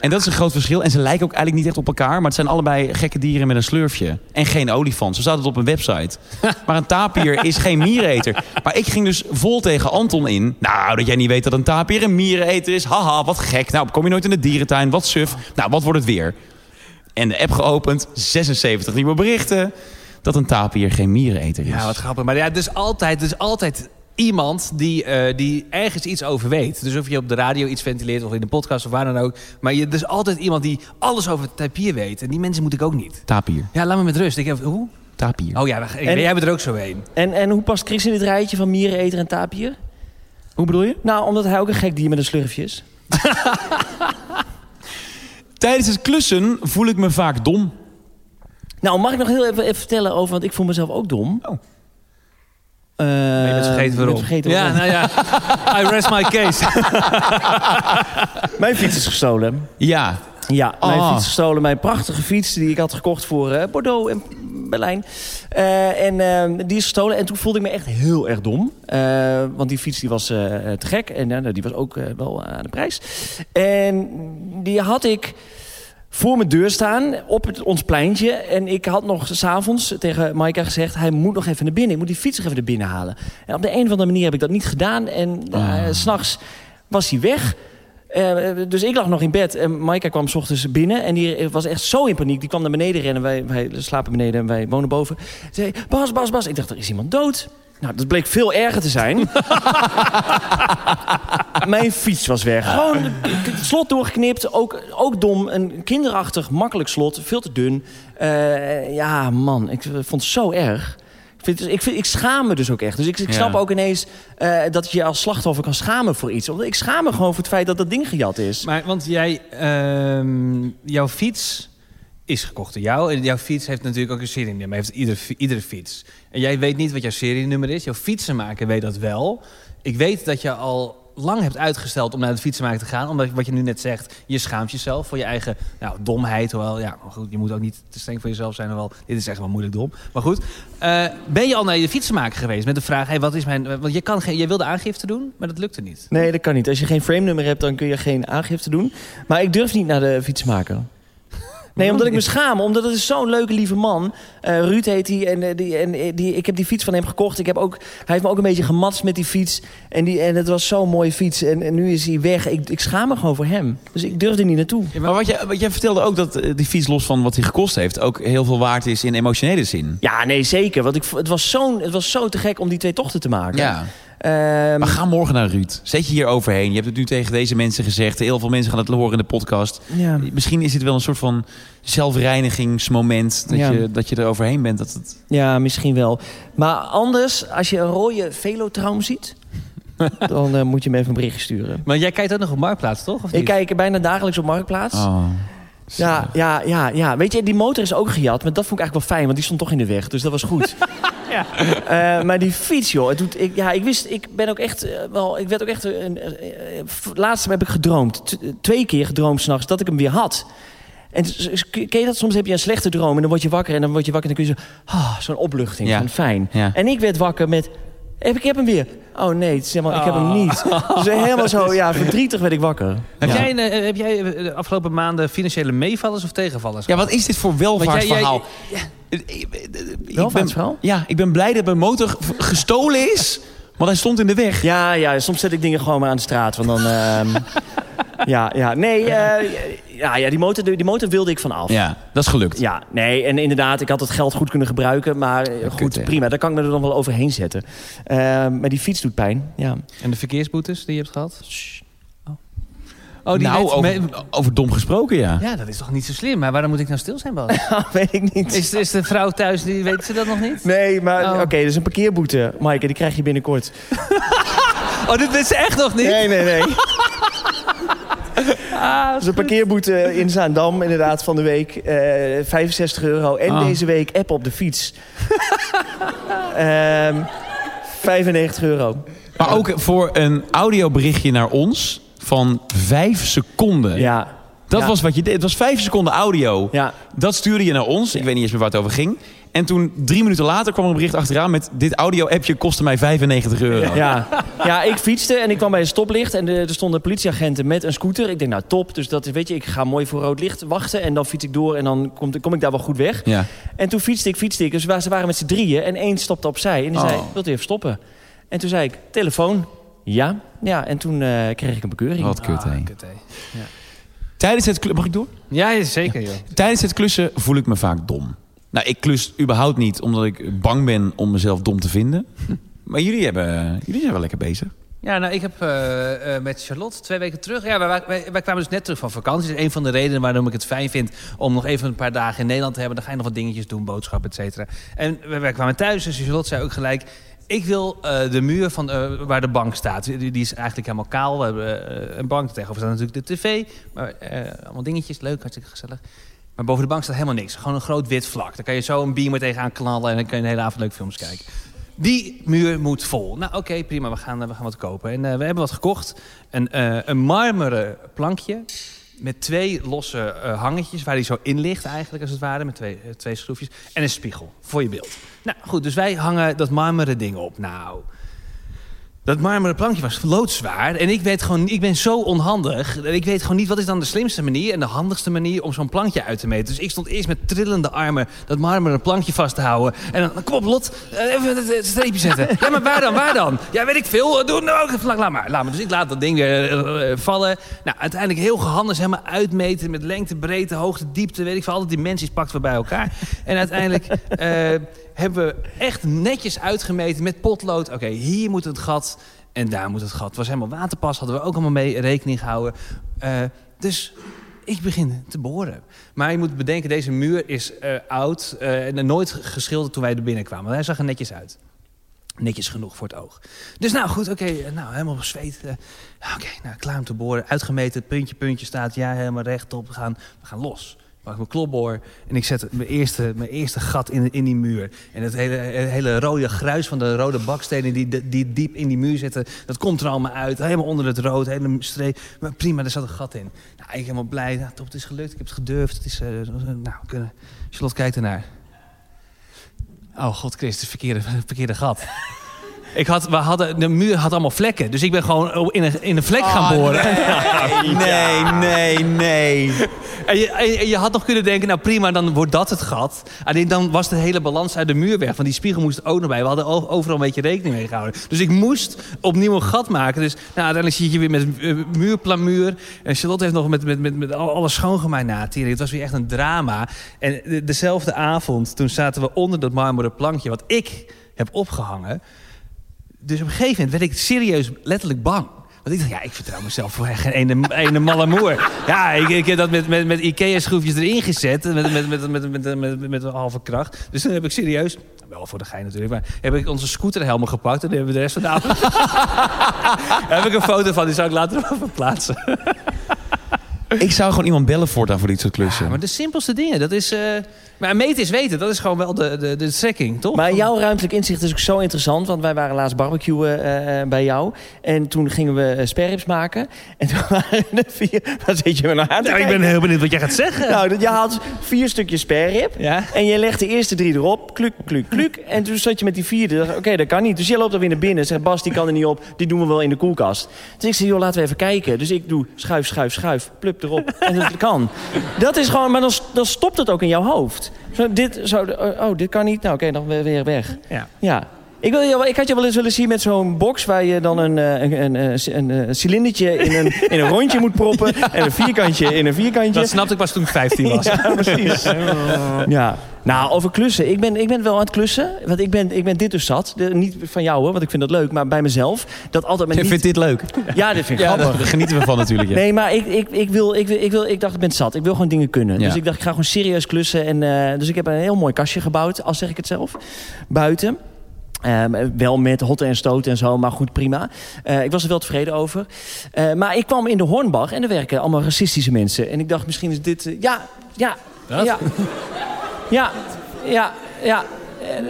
En dat is een groot verschil. En ze lijken ook eigenlijk niet echt op elkaar. Maar het zijn allebei gekke dieren met een slurfje. En geen olifant. Zo staat het op een website. Maar een tapier is geen miereneter. Maar ik ging dus vol tegen Anton in. Nou, dat jij niet weet dat een tapier een miereneter is. Haha, wat gek. Nou, kom je nooit in de dierentuin. Wat suf. Nou, wat wordt het weer? En de app geopend. 76 nieuwe berichten. Dat een tapier geen miereneter is. Ja, wat grappig. Maar ja, dus altijd, dus altijd iemand die, eh, die ergens iets over weet. Dus of je op de radio iets ventileert of in de podcast of waar dan ook. Maar je, er is altijd iemand die alles over het tapier weet. En die mensen moet ik ook niet. Tapier. Ja, laat me met rust. Ik heb, hoe? Tapier. Oh ja, wacht, En- jij bent er ook zo een. En, en hoe past Chris in dit rijtje van miereneter en tapier? Hoe bedoel je? Nou, omdat hij ook een gek dier met een slurfje is. Tijdens het klussen voel ik me vaak dom. Nou, mag ik nog heel even, even vertellen over... want ik voel mezelf ook dom. Oh. Eh, Maar je bent vergeten waarom. ben vergeten ja, waarom. nou ja. I rest my case. Mijn fiets is gestolen. Ja. Ja, mijn Ah. fiets is gestolen. Mijn prachtige fiets die ik had gekocht voor eh, Bordeaux en Berlijn. Eh, en eh, die is gestolen. En toen voelde ik me echt heel erg dom. Want die fiets die was te gek. En eh, die was ook wel aan de prijs. En die had ik voor mijn deur staan op het, ons pleintje. En ik had nog s'avonds tegen Maaike gezegd... hij moet nog even naar binnen. Ik moet die fiets nog even naar binnen halen. En op de een of andere manier heb ik dat niet gedaan. En eh, Ah. s s'nachts was hij weg... Eh, dus ik lag nog in bed en Maaike kwam 's ochtends binnen. En die was echt zo in paniek. Die kwam naar beneden rennen. Wij, wij slapen beneden en wij wonen boven. Ze zei, Bas, Bas, Bas. Ik dacht, er is iemand dood. Nou, dat bleek veel erger te zijn. Mijn fiets was weg. Gewoon het slot doorgeknipt. Ook, ook dom. Een kinderachtig, makkelijk slot. Veel te dun. Eh, ja, man. Ik vond het zo erg. Ik, vind, het- ik, vind, ik schaam me dus ook echt. Dus ik, ik Ja. snap ook ineens eh, dat je als slachtoffer kan schamen voor iets. Want ik schaam me gewoon voor het feit dat dat ding gejat is. Maar, want jij, ehm, jouw fiets is gekocht door jou. En jouw fiets heeft natuurlijk ook een serienummer. Heeft iedere, iedere fiets. En jij weet niet wat jouw serienummer is. Jouw fietsenmaker weet dat wel. Ik weet dat je al lang hebt uitgesteld om naar de fietsenmaker te gaan. Omdat wat je nu net zegt, je schaamt jezelf voor je eigen nou, domheid. Hoewel, ja, maar goed, je moet ook niet te streng voor jezelf zijn. Hoewel, dit is echt wel moeilijk dom. Maar goed, eh, ben je al naar je fietsenmaker geweest met de vraag... Hey, wat is mijn, want je, kan geen, je wilde aangifte doen, maar dat lukte niet. Nee, dat kan niet. Als je geen frame nummer hebt, dan kun je geen aangifte doen. Maar ik durf niet naar de fietsmaker. Nee, omdat ik me schaam. Omdat het is zo'n leuke, lieve man. Eh, Ruud heet hij. En, eh, die, en eh, die, ik heb die fiets van hem gekocht. Ik heb ook, hij heeft me ook een beetje gematst met die fiets. En, die, en het was zo'n mooie fiets. En, en nu is hij weg. Ik, ik schaam me gewoon voor hem. Dus ik durf er niet naartoe. Maar wat jij, wat jij vertelde ook dat die fiets, los van wat hij gekost heeft, ook heel veel waard is in emotionele zin. Ja, nee, zeker. Want ik, het, was zo'n, het was zo te gek om die twee tochten te maken. Ja. Ehm, Maar ga morgen naar Ruud. Zet je hier overheen. Je hebt het nu tegen deze mensen gezegd. Heel veel mensen gaan het horen in de podcast. ja. Misschien is dit wel een soort van zelfreinigingsmoment. Dat, Ja. je, dat je er overheen bent. Dat het... Ja, misschien wel. Maar anders, als je een rode velotraum ziet... dan eh, moet je me even een berichtje sturen. Maar jij kijkt ook nog op Marktplaats, toch? Of Ik niet? kijk bijna dagelijks op Marktplaats. Oh. Ja, ja, ja, ja. Weet je, die motor is ook gejat. Maar dat vond ik eigenlijk wel fijn, want die stond toch in de weg. Dus dat was goed. Ja. Eh, maar die fiets, joh. Het doet, ik, ja, ik wist, ik ben ook echt eh, wel... Ik werd ook echt... eh, laatst heb ik gedroomd. T- twee keer gedroomd s'nachts dat ik hem weer had. En ken je dat? Soms heb je een slechte droom en dan word je wakker. En dan word je wakker en dan kun je zo... ah, Zo'n opluchting, Ja. van fijn. Ja. En ik werd wakker met... Heb, ik heb hem weer. Oh nee, het is helemaal, ik heb hem niet. Dus helemaal zo, ja, verdrietig werd ik wakker. Heb, Ja. jij, een, eh, heb jij eh, de afgelopen maanden financiële meevallers of tegenvallers? Ja, wat is dit voor welvaartsverhaal? Want Ik- ik- ik Welvaartsverhaal? ben- Ja, ik ben blij dat mijn motor gestolen is. Want hij stond in de weg. Ja, ja, soms zet ik dingen gewoon maar aan de straat. Want dan... ehm, ja, ja, nee, eh, ja, ja die, motor, die motor wilde ik van af. Ja, dat is gelukt. Ja, nee, en inderdaad, ik had het geld goed kunnen gebruiken. Maar eh, goed, prima, daar kan ik me er dan wel overheen zetten. Ehm, maar die fiets doet pijn, ja. En de verkeersboetes die je hebt gehad? Oh die nou, over, me- over dom gesproken, ja. Ja, dat is toch niet zo slim. Maar waarom moet ik nou stil zijn, Bas? weet ik niet. is, is de vrouw thuis, die weet ze dat nog niet? Nee, maar Oh. oké, dus een parkeerboete, Maaike, die krijg je binnenkort. Oh, dit ze echt nog niet? Nee, nee, nee. dus een parkeerboete in Zaandam, inderdaad, van de week. eh 65 euro. En Ah. deze week app op de fiets. Ehm 95 euro. Maar ook voor een audioberichtje naar ons van vijf seconden. Ja. Dat Ja. was wat je deed. Het was vijf seconden audio. Ja. Dat stuurde je naar ons. Ik weet niet eens meer waar het over ging. En toen, drie minuten later, kwam er een bericht achteraan met... dit audio-appje kostte mij 95 euro. Ja. ja, ik fietste en ik kwam bij een stoplicht en er stonden politieagenten met een scooter. Ik denk, nou top, dus dat is, weet je, ik ga mooi voor rood licht wachten en dan fiets ik door en dan kom, kom ik daar wel goed weg. Ja. En toen fietste ik, fietste ik, dus ze waren met z'n drieën en één stopte opzij en die zei, Oh. wilt u even stoppen? En toen zei ik, telefoon, ja. Ja, en toen eh, kreeg ik een bekeuring. Wat kut, hè. Ah, kut, hè. Tijdens het klussen... Mag ik door? Ja, ja, zeker, joh. Tijdens het klussen voel ik me vaak dom. Nou, ik klus überhaupt niet omdat ik bang ben om mezelf dom te vinden. Maar jullie, hebben, jullie zijn wel lekker bezig. Ja, nou, ik heb eh, eh, met Charlotte twee weken terug... Ja, wij, wij, wij kwamen dus net terug van vakantie. Dat is een van de redenen waarom ik het fijn vind... om nog even een paar dagen in Nederland te hebben. Dan ga je nog wat dingetjes doen, boodschappen, et cetera. En wij, wij kwamen thuis, dus Charlotte zei ook gelijk... Ik wil eh, de muur van, eh, waar de bank staat. Die, die is eigenlijk helemaal kaal. We hebben eh, een bank. Tegenover staat natuurlijk de tv. Maar allemaal dingetjes. Leuk, hartstikke gezellig. Maar boven de bank staat helemaal niks. Gewoon een groot wit vlak. Daar kan je zo een beamer tegenaan knallen... en dan kan je de hele avond leuk films kijken. Die muur moet vol. Nou, oké, prima. We gaan, we gaan wat kopen. En we hebben wat gekocht. Een, een marmeren plankje met twee losse hangetjes... waar die zo in ligt eigenlijk, als het ware. Met twee, twee schroefjes. En een spiegel voor je beeld. Nou, goed. Dus wij hangen dat marmeren ding op. Nou... Dat marmeren plankje was loodzwaar. En ik, weet gewoon, ik ben zo onhandig. Ik weet gewoon niet wat is dan de slimste manier en de handigste manier om zo'n plankje uit te meten. Dus ik stond eerst met trillende armen dat marmeren plankje vast te houden. En dan, kom op Lot, eh, even het streepje zetten. Ja, maar waar dan, waar dan? Ja, weet ik veel. Doe nou ook. Laat, laat maar, laat maar. Dus ik laat dat ding weer eh, eh, vallen. Nou, uiteindelijk heel gehandig helemaal uitmeten met lengte, breedte, hoogte, diepte. Weet ik veel, alle dimensies pakten we bij elkaar. En uiteindelijk... eh, hebben we echt netjes uitgemeten met potlood. Oké, hier moet het gat en daar moet het gat. Het was helemaal waterpas, hadden we ook allemaal mee rekening gehouden. Eh, dus ik begin te boren. Maar je moet bedenken, deze muur is eh, oud eh, en nooit geschilderd toen wij er binnenkwamen. Hij zag er netjes uit. Netjes genoeg voor het oog. Dus nou goed, oké, nou helemaal bezweet. oké, nou klaar om te boren. Uitgemeten, puntje, puntje staat. Ja, helemaal rechtop. We gaan, we gaan los. Pak mijn klopboor en ik zet mijn eerste, mijn eerste gat in, in die muur. En het hele, hele rode gruis van de rode bakstenen die, die diep in die muur zitten... dat komt er allemaal uit, helemaal onder het rood, hele streep. Maar prima, daar zat een gat in. Nou, ik helemaal blij. Nou, top, het is gelukt, ik heb het gedurfd. Het is, eh, nou, we kunnen... Charlotte kijkt ernaar. Oh god, Chris, het is het verkeerde, verkeerde gat. Ik had, we hadden, de muur had allemaal vlekken. Dus ik ben gewoon in een, in een vlek gaan boren. Nee, nee, nee. En je, en je- en je had nog kunnen denken, nou prima, dan wordt dat het gat. Alleen dan was de hele balans uit de muur weg. Want die spiegel moest er ook nog bij. We hadden overal een beetje rekening mee gehouden. Dus ik moest opnieuw een gat maken. Dus nou, uiteindelijk zit je weer met uh, muurplamuur. En Charlotte heeft nog met, met, met, met al- alles schoongemaakt na. Het was weer echt een drama. En de- dezelfde avond, toen zaten we onder dat marmeren plankje... wat ik heb opgehangen. Dus op een gegeven moment werd ik serieus letterlijk bang. Want ik dacht, ja, ik vertrouw mezelf voor geen ene, ene malle moer. Ja, ik, ik heb dat met, met, met Ikea-schroefjes erin gezet. Met, met, met, met, met, met, met, een halve kracht. Dus toen heb ik serieus, wel voor de gein natuurlijk... maar heb ik onze scooterhelmen gepakt... en dan hebben we de rest van de avond... Daar heb ik een foto van, die zou ik later even plaatsen. Ik zou gewoon iemand bellen voortaan voor dit soort klussen. Ja, maar de simpelste dingen, dat is... eh, maar meten is weten, dat is gewoon wel de, de, de trekking, toch? Maar jouw ruimtelijk inzicht is ook zo interessant. Want wij waren laatst barbecuen eh, eh, bij jou. En toen gingen we uh, sperrips maken. En toen waren er vier... Wat zit je me nou aan te Ja, ik ben heel benieuwd wat jij gaat zeggen. Nou, dat- je had vier stukjes sperrip. Ja? En je legt de eerste drie erop. Kluk, kluk, kluk. En toen zat je met die vierde. Dacht, Oké, dat kan niet. Dus jij loopt dan weer naar binnen. Zegt Bas, die kan er niet op. Die doen we wel in de koelkast. Dus ik zei, joh, laten we even kijken. Dus ik doe schuif, schuif, schuif. Plup erop. En dat kan. Dat is gewoon... Maar dan, dan stopt het ook in jouw hoofd. Dit, zo, oh, oh, dit kan niet. Nou, oké, dan weer weer weg. Ja. Ja. Ik, wil, je ik had je wel eens willen zien met zo'n box... waar je dan een, eh, een, een, een cilindertje in een, in een rondje moet proppen... en een vierkantje in een vierkantje. Dat snapte ik pas toen ik 15 was. Ja, precies. Ja. Nou, over klussen. Ik ben, ik ben wel aan het klussen. Want ik ben, ik ben dit dus zat. De- niet van jou hoor, want ik vind dat leuk. Maar bij mezelf. Dat altijd maar Ik niet... vind dit leuk. Ja, dit vind ik Ja, grappig. daar genieten we van natuurlijk. Ja. Nee, maar ik, ik, ik, wil, ik, wil, ik, wil, ik dacht, ik ben zat. Ik wil gewoon dingen kunnen. Ja. Dus ik dacht, ik ga gewoon serieus klussen. En, eh, dus ik heb een heel mooi kastje gebouwd, al zeg ik het zelf. Buiten. Ehm, wel met hotten en stoten en zo, maar goed, prima. Eh, ik was er wel tevreden over. Eh, maar ik kwam in de Hornbach en er werken allemaal racistische mensen. En ik dacht, misschien is dit... eh, ja, ja, ja. Ja, ja, ja.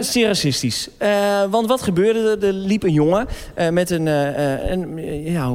Zeer racistisch. Want wat gebeurde er? Er liep een jongen met een, een ja,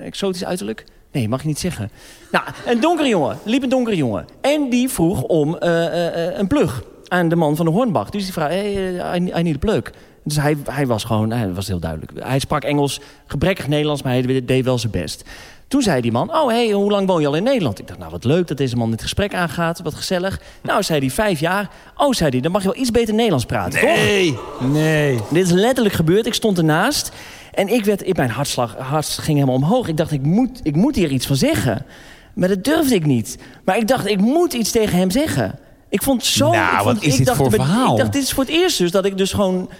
exotisch uiterlijk. Nee, mag je niet zeggen. Nou, een donkere jongen. Liep een donkere jongen. En die vroeg om een plug. Aan de man van de Hornbach. Dus die vraagt, hey, eh, I, I need a plug. Dus hij, hij was gewoon, hij was heel duidelijk. Hij sprak Engels, gebrekkig Nederlands, maar hij deed wel zijn best. Toen zei die man, oh hey, hoe lang woon je al in Nederland? Ik dacht, nou wat leuk dat deze man dit gesprek aangaat, wat gezellig. Nou, zei hij, vijf jaar. Oh, zei hij, dan mag je wel iets beter Nederlands praten, toch? Nee, nee. Dit is letterlijk gebeurd. Ik stond ernaast. En ik werd, mijn hartslag, hart ging helemaal omhoog. Ik dacht, ik moet, ik moet hier iets van zeggen. Maar dat durfde ik niet. Maar ik dacht, ik moet iets tegen hem zeggen. Ik vond zo... Nou, ik vond, wat is ik dit dacht, voor verhaal? Ik dacht, dit is voor het eerst dus dat ik dus gewoon...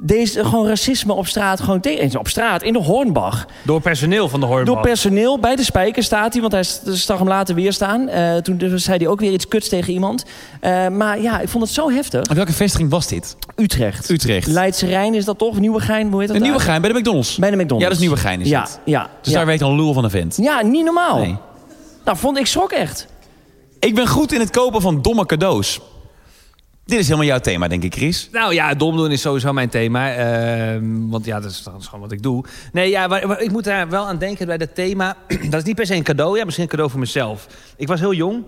Deze, gewoon racisme op straat, gewoon tegen... Op straat, in de Hornbach. Door personeel van de Hornbach. Door personeel, bij de spijker staat hij, want hij zag hem later weer staan. Eh, toen dus zei hij ook weer iets kuts tegen iemand. Eh, maar ja, ik vond het zo heftig. En welke vestiging was dit? Utrecht. Utrecht. Leidse Rijn is dat toch? Nieuwegein, hoe heet dat nieuwe daar? gein bij de McDonald's. Bij de McDonald's. Ja, dat is Nieuwegein is ja, het. Ja, Dus ja. daar weet al een lul van een vent. Ja, niet normaal. Nee. Nou, vond ik schrok echt. Ik ben goed in het kopen van domme cadeaus. Dit is helemaal jouw thema, denk ik, Chris. Nou ja, dom doen is sowieso mijn thema. ehm, want ja, dat is, dat gewoon wat ik doe. Nee, ja, maar, maar ik moet daar wel aan denken bij dat thema. dat is niet per se een cadeau. Ja, misschien een cadeau voor mezelf. Ik was heel jong.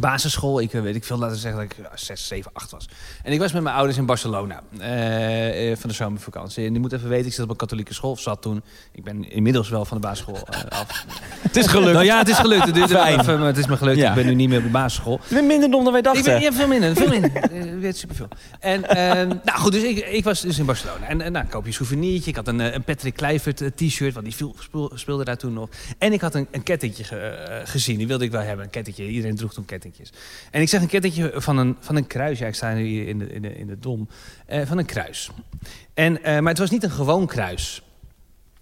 Basisschool, ik eh, weet ik veel, laten we zeggen dat ik ja, 6, 7, 8 was. En ik was met mijn ouders in Barcelona eh, eh, van de zomervakantie. En je moet even weten, ik zat op een katholieke school, of zat toen. Ik ben inmiddels wel van de basisschool af. Het is gelukt. Nou ja, het is gelukt. Het is, even, het is me gelukt. Ja. Ik ben nu niet meer op de basisschool. Je bent minder dom dan wij Ik dachten. ben, ja, veel minder, veel minder. Ik weet superveel. En, ehm, nou goed, dus ik, ik was dus in Barcelona. En, en nou, koop je een souvenirtje. Ik had een, een Patrick Kluivert t-shirt, want die viel, speel- speelde daar toen nog. En ik had een, een kettingje ge- gezien. Die wilde ik wel hebben, een kettingje. Iedereen droeg toen En ik zag een kettingje van een, van een kruis. Ja, ik sta nu hier in de, in de, in de dom. Eh, van een kruis. En, eh, maar het was niet een gewoon kruis.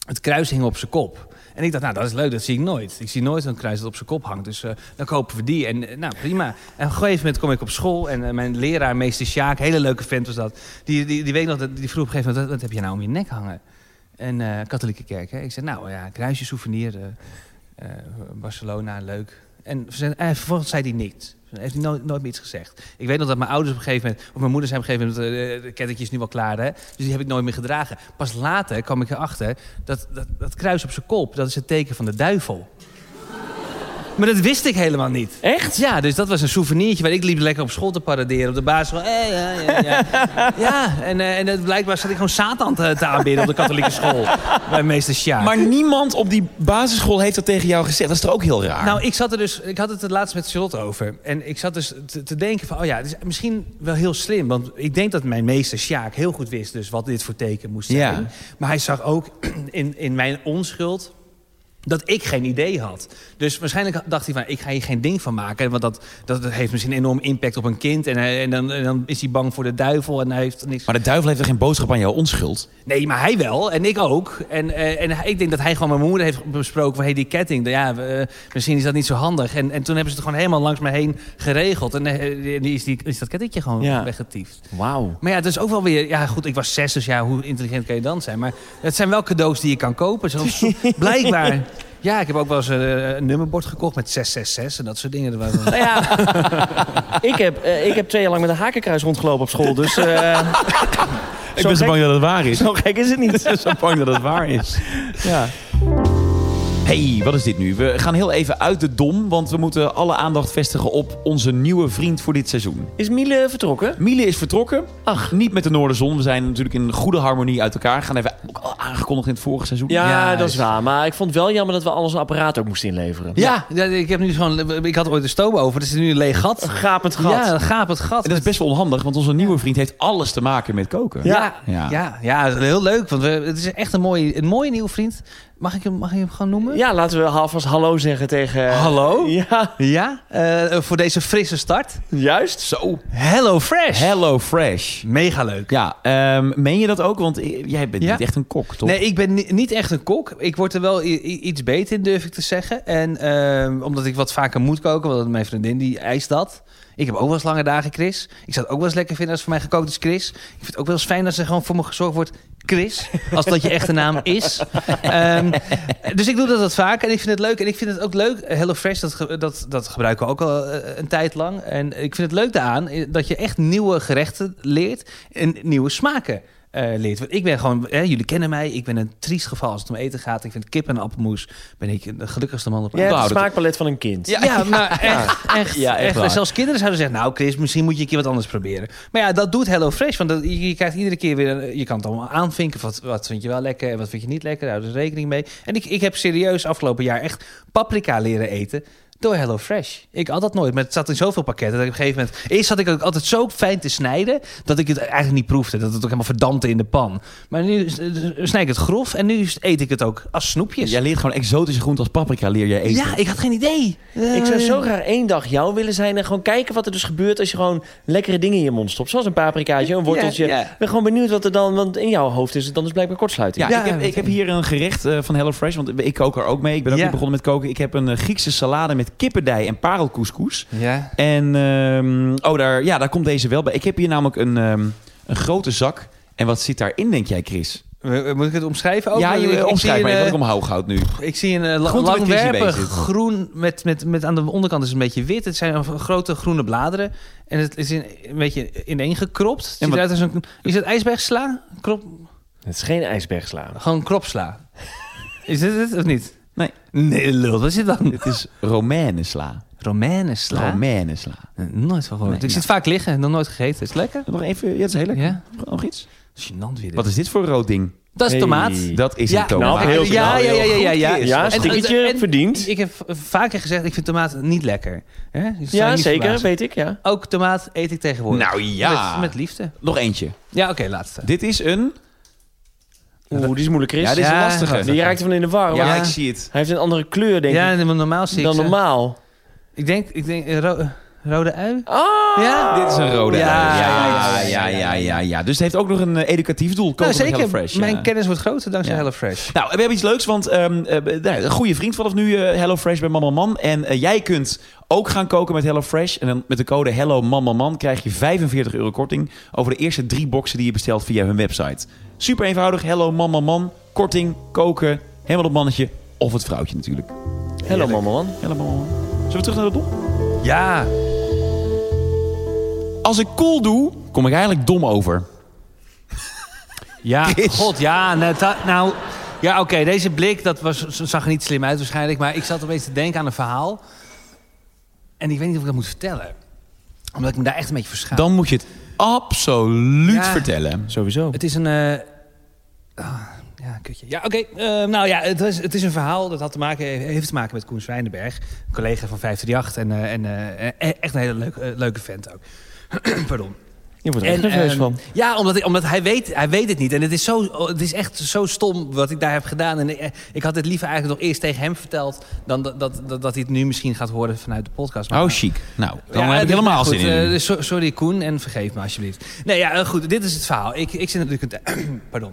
Het kruis hing op zijn kop. En ik dacht, nou, dat is leuk, dat zie ik nooit. Ik zie nooit een kruis dat op zijn kop hangt. Dus eh, dan kopen we die. En nou, prima. En op een gegeven moment kom ik op school. En mijn leraar, meester Sjaak, hele leuke vent was dat. Die, die, die weet nog, dat- die vroeg op een gegeven moment, wat, heb je nou om je nek hangen? En katholieke kerk, hè? Ik zei, nou ja, kruisje, souvenir, Barcelona, leuk. En eh, vervolgens zei hij niks. Heeft hij nooit, nooit meer iets gezegd. Ik weet nog dat mijn ouders op een gegeven moment... of mijn moeder zei op een gegeven moment... eh, de kettingje is nu wel klaar, hè? Dus die heb ik nooit meer gedragen. Pas later kwam ik erachter... dat, dat, dat kruis op zijn kop, dat is het teken van de duivel. Maar dat wist ik helemaal niet. Echt? Ja, dus dat was een souvenirtje waar ik liep lekker op school te paraderen. Op de basisschool. Eh, ja, ja, ja. ja, en, eh, en het blijkbaar zat ik gewoon Satan te, te aanbidden op de katholieke school. Bij meester Sjaak. Maar niemand op die basisschool heeft dat tegen jou gezegd. Dat is toch ook heel raar? Nou, ik zat er dus. Ik had het het laatst met Charlotte over. En ik zat dus te, te denken van, oh ja, het is misschien wel heel slim. Want ik denk dat mijn meester Sjaak heel goed wist dus wat dit voor teken moest zijn. Ja. Maar hij zag ook in, in mijn onschuld dat ik geen idee had. Dus waarschijnlijk dacht hij van, ik ga hier geen ding van maken. Want dat, dat heeft misschien een enorm impact op een kind. En, en, dan, en dan is hij bang voor de duivel en hij heeft niks... Maar de duivel heeft er geen boodschap aan jouw onschuld. Nee, maar hij wel. En ik ook. En, eh, en ik denk dat hij gewoon mijn moeder heeft besproken... van hey, die ketting, ja, eh, misschien is dat niet zo handig. En, en toen hebben ze het gewoon helemaal langs me heen geregeld. En eh, is, die, is dat kettingje gewoon Ja. weggetiefd. Wauw. Maar ja, het is ook wel weer... Ja, goed, ik was zes, dus ja, hoe intelligent kan je dan zijn? Maar het zijn wel cadeaus die je kan kopen. Zoals, blijkbaar... Ja, ik heb ook wel eens eh, een nummerbord gekocht met 666 en dat soort dingen. Waren- Nou ja, ik heb, eh, ik heb twee jaar lang met een hakenkruis rondgelopen op school. Dus eh, Ik Zo ben zo gek- bang dat het waar is. zo gek is het niet. Ik ben zo bang dat het waar is. Ja. Hey, wat is dit nu? We gaan heel even uit de dom, want we moeten alle aandacht vestigen op onze nieuwe vriend voor dit seizoen. Is Miele vertrokken? Miele is vertrokken. Ach. Niet met de Noorderzon. We zijn natuurlijk in goede harmonie uit elkaar. Gaan even ook al aangekondigd in het vorige seizoen. Ja, Ja, dat is waar. Maar ik vond het wel jammer dat we al ons apparaat ook moesten inleveren. Ja, ja, ik, heb nu gewoon, ik had ooit een stoom over. Er is nu een leeg gat. Een gapend gat. Ja, een gapend gat. En dat is best wel onhandig, want onze nieuwe vriend heeft alles te maken met koken. Ja. Ja. Ja, ja, heel leuk. Want we, het is echt een mooie, een mooie nieuwe vriend. Mag ik hem, mag ik hem gewoon noemen? Ja, laten we alvast hallo zeggen tegen... Hallo? Ja, Ja, eh, voor deze frisse start. juist. Zo. Hello Fresh. Hello Fresh. Mega leuk. Ja, ehm, meen je dat ook? Want jij bent Ja? niet echt een kok, toch? Nee, ik ben ni- niet echt een kok. Ik word er wel iets beter in, durf ik te zeggen. En ehm, omdat ik wat vaker moet koken, want mijn vriendin die eist dat. Ik heb ook wel eens lange dagen, Chris. Ik zou het ook wel eens lekker vinden als voor mij gekookt is, Chris. Ik vind het ook wel eens fijn als er gewoon voor me gezorgd wordt, Chris. Als dat je echte naam is. Ehm, dus ik doe dat wat vaak en ik vind het leuk. En ik vind het ook leuk, Hello Fresh, dat, dat, dat gebruiken we ook al eh, een tijd lang. En ik vind het leuk daaraan eh, dat je echt nieuwe gerechten leert en nieuwe smaken eh, leert. Want ik ben gewoon, hè, jullie kennen mij, ik ben een triest geval als het om eten gaat. Ik vind kip en appelmoes, ben ik de gelukkigste man op Ja, aarde. het smaakpalet van een kind. Ja, maar echt, echt, Ja, echt. Zelfs kinderen zouden zeggen, nou Chris, misschien moet je een keer wat anders proberen. Maar ja, dat doet Hello Fresh, want dat, je, je krijgt iedere keer weer, je kan het allemaal aanvinken. Wat, wat vind je wel lekker en wat vind je niet lekker, daar hou er rekening mee. En ik, ik heb serieus afgelopen jaar echt paprika leren eten. Door Hello Fresh. Ik had dat nooit, maar het zat in zoveel pakketten. Dat ik op een gegeven moment. Eerst zat ik ook altijd zo fijn te snijden. dat ik het eigenlijk niet proefde. Dat het ook helemaal verdampte in de pan. Maar nu snij ik het grof en nu eet ik het ook als snoepjes. Jij leert gewoon exotische groenten als paprika leer je eten. Ja, ik had geen idee. Ik zou Eh, zo graag één dag jou willen zijn en gewoon kijken wat er dus gebeurt als je gewoon lekkere dingen in je mond stopt. Zoals een paprikaatje, een worteltje. Ik ben gewoon benieuwd wat er dan, want in jouw hoofd is het dan dus blijkbaar kortsluiting. Ja, Ja, ik, heb, ik heb hier een gerecht eh, van HelloFresh, want ik kook er ook mee. Ik ben ook niet begonnen met koken. Ik heb een eh, Griekse salade met kippendij en parelcouscous. Ja. En ehm, oh, daar, ja, daar komt deze wel bij. Ik heb hier namelijk een, ehm, een grote zak. En wat zit daarin, denk jij, Chris? Eh, Moet ik het omschrijven? Ook? ja, Ik- je ik, omschrijf zie maar een, even wat ik eh, omhoog houd nu. ik zie een eh, met langwerpig groen met, met, met aan de onderkant is het een beetje wit. Het zijn grote groene bladeren. En het is in, een beetje ineengekropt. Het ziet wat- eruit als een, is het ijsbergsla? Krop, Het is geen ijsbergsla. gewoon kropsla. Is dit het of niet? Nee. Nee, lul. Wat is het dan? Het is. Romanesla? Romanesla. Eh, Nooit van gehoord. Nee, ik nou. zit vaak liggen. Nog nooit gegeten. Is het lekker? Nog even, ja, het is heel lekker. Ja? Nog iets? Gênant weer dit. Wat is dit voor een rood ding? Dat is Hey. tomaat. Dat is Ja, een tomaat. nou, heel ja, ja, ja, ja, ja, ja. Ja, En- stickertje en- verdiend. Ik heb vaker gezegd, ik vind tomaat niet lekker. Hè? Ja, niet zeker, verbazen. weet ik, ja. Ook tomaat eet ik tegenwoordig. Nou ja. Met, met liefde. Nog eentje. Ja, oké, laatste. Dit is een... Oeh, die is moeilijk, Chris. Ja, dit is Ja, een lastige. Die raakt van in de war. Ja, maar ik zie het. Hij heeft een andere kleur, denk ja, ik, maar normaal zie ik dan ze- normaal. Ik denk, ik denk eh, ro- rode ui. Ah! Ja, Dit is een rode. Ja, ui. ja, ja, ja, ja, ja, ja, ja. Dus het heeft ook nog een eh, educatief doel. Koken nou, met zeker. HelloFresh, ja. Mijn kennis wordt groter dankzij Ja. HelloFresh. Nou, we hebben iets leuks, want ehm, eh, nou, een goede vriend vanaf nu, eh HelloFresh bij Mama Man. En eh, jij kunt ook gaan koken met HelloFresh. En dan met de code Hello Mama Man krijg je 45 euro korting over de eerste drie boxen die je bestelt via hun website. Super eenvoudig, Hello Mama Man, korting, koken, helemaal op mannetje of het vrouwtje natuurlijk. Hello, mama man. Hello Mama Man. Zullen we terug naar de dom? Ja. Als ik cool doe, kom ik eigenlijk dom over. Ja, Chris. god, ja. Nou, nou ja, oké, deze blik, dat was, zag er niet slim uit waarschijnlijk. Maar ik zat opeens te denken aan een verhaal. En ik weet niet of ik dat moet vertellen. Omdat ik me daar echt een beetje voor schaam. Dan moet je het absoluut Ja. vertellen. Sowieso. Het is een... eh, ah, ja, kutje. Ja, oké. eh, nou ja, het is, het is een verhaal dat had te maken, heeft te maken met Koen Zwijnenberg. Een collega van 538 en, eh, en eh, echt een hele leuke, leuke vent ook. Pardon. Je wordt er echt En, nerveus ehm, van. Ja, omdat, omdat hij, weet, hij weet het niet. En het is, zo, het is echt zo stom wat ik daar heb gedaan. En ik, ik had het liever eigenlijk nog eerst tegen hem verteld... dan dat, dat, dat, dat hij het nu misschien gaat horen vanuit de podcast. Maar- Oh, chic. Nou, dan Ja, heb ik dus- helemaal goed, zin in. eh, so- sorry Koen en vergeef me alsjeblieft. Nee, ja, eh, goed, dit is het verhaal. Ik, ik zit natuurlijk een Pardon.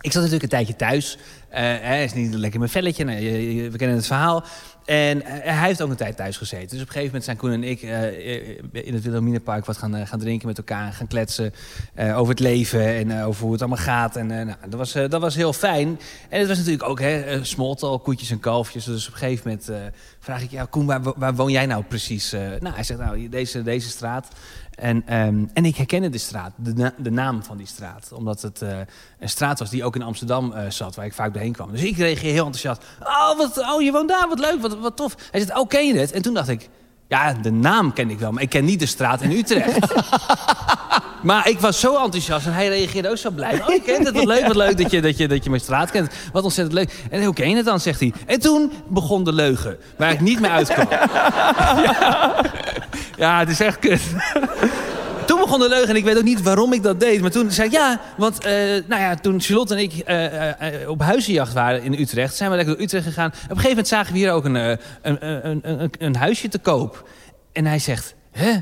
Ik zat natuurlijk een tijdje thuis. Eh, hij is niet lekker mijn velletje. Nee, je- je- we kennen het verhaal. En eh, hij heeft ook een tijd thuis gezeten. Dus op een gegeven moment zijn Koen en ik eh, eh, in het Wilhelminapark wat gaan, gaan drinken met elkaar. Gaan kletsen over het leven en over hoe het allemaal gaat. En nou, dat, was, dat was heel fijn. En het was natuurlijk ook hè, small talk, koetjes en kalfjes. Dus op een gegeven moment vraag ik, ja, Koen, waar, waar woon jij nou precies? Nou, hij zegt, nou, deze, deze straat. En, ehm, en ik herkende de straat, de, na- de naam van die straat. Omdat het eh, een straat was die ook in Amsterdam eh, zat, waar ik vaak doorheen kwam. Dus ik reageer heel enthousiast. Oh, wat, oh je woont daar, wat leuk, wat, wat tof. Hij zegt, oh, ken je het? En toen dacht ik, ja, de naam ken ik wel, maar ik ken niet de straat in Utrecht. maar ik was zo enthousiast en hij reageerde ook zo blij. Oh, je kent het, wat leuk, wat leuk dat je, dat, je, dat je mijn straat kent. Wat ontzettend leuk. En hoe ken je het dan, zegt hij. En toen begon de leugen, waar ik niet meer uitkwam. Ja, het is echt kut. Toen begon de leugen en ik weet ook niet waarom ik dat deed. Maar toen zei ik ja, want eh, nou ja, toen Charlotte en ik eh, eh, op huizenjacht waren in Utrecht... zijn we lekker door Utrecht gegaan. Op een gegeven moment zagen we hier ook een, een, een, een huisje te koop. En hij zegt, hè,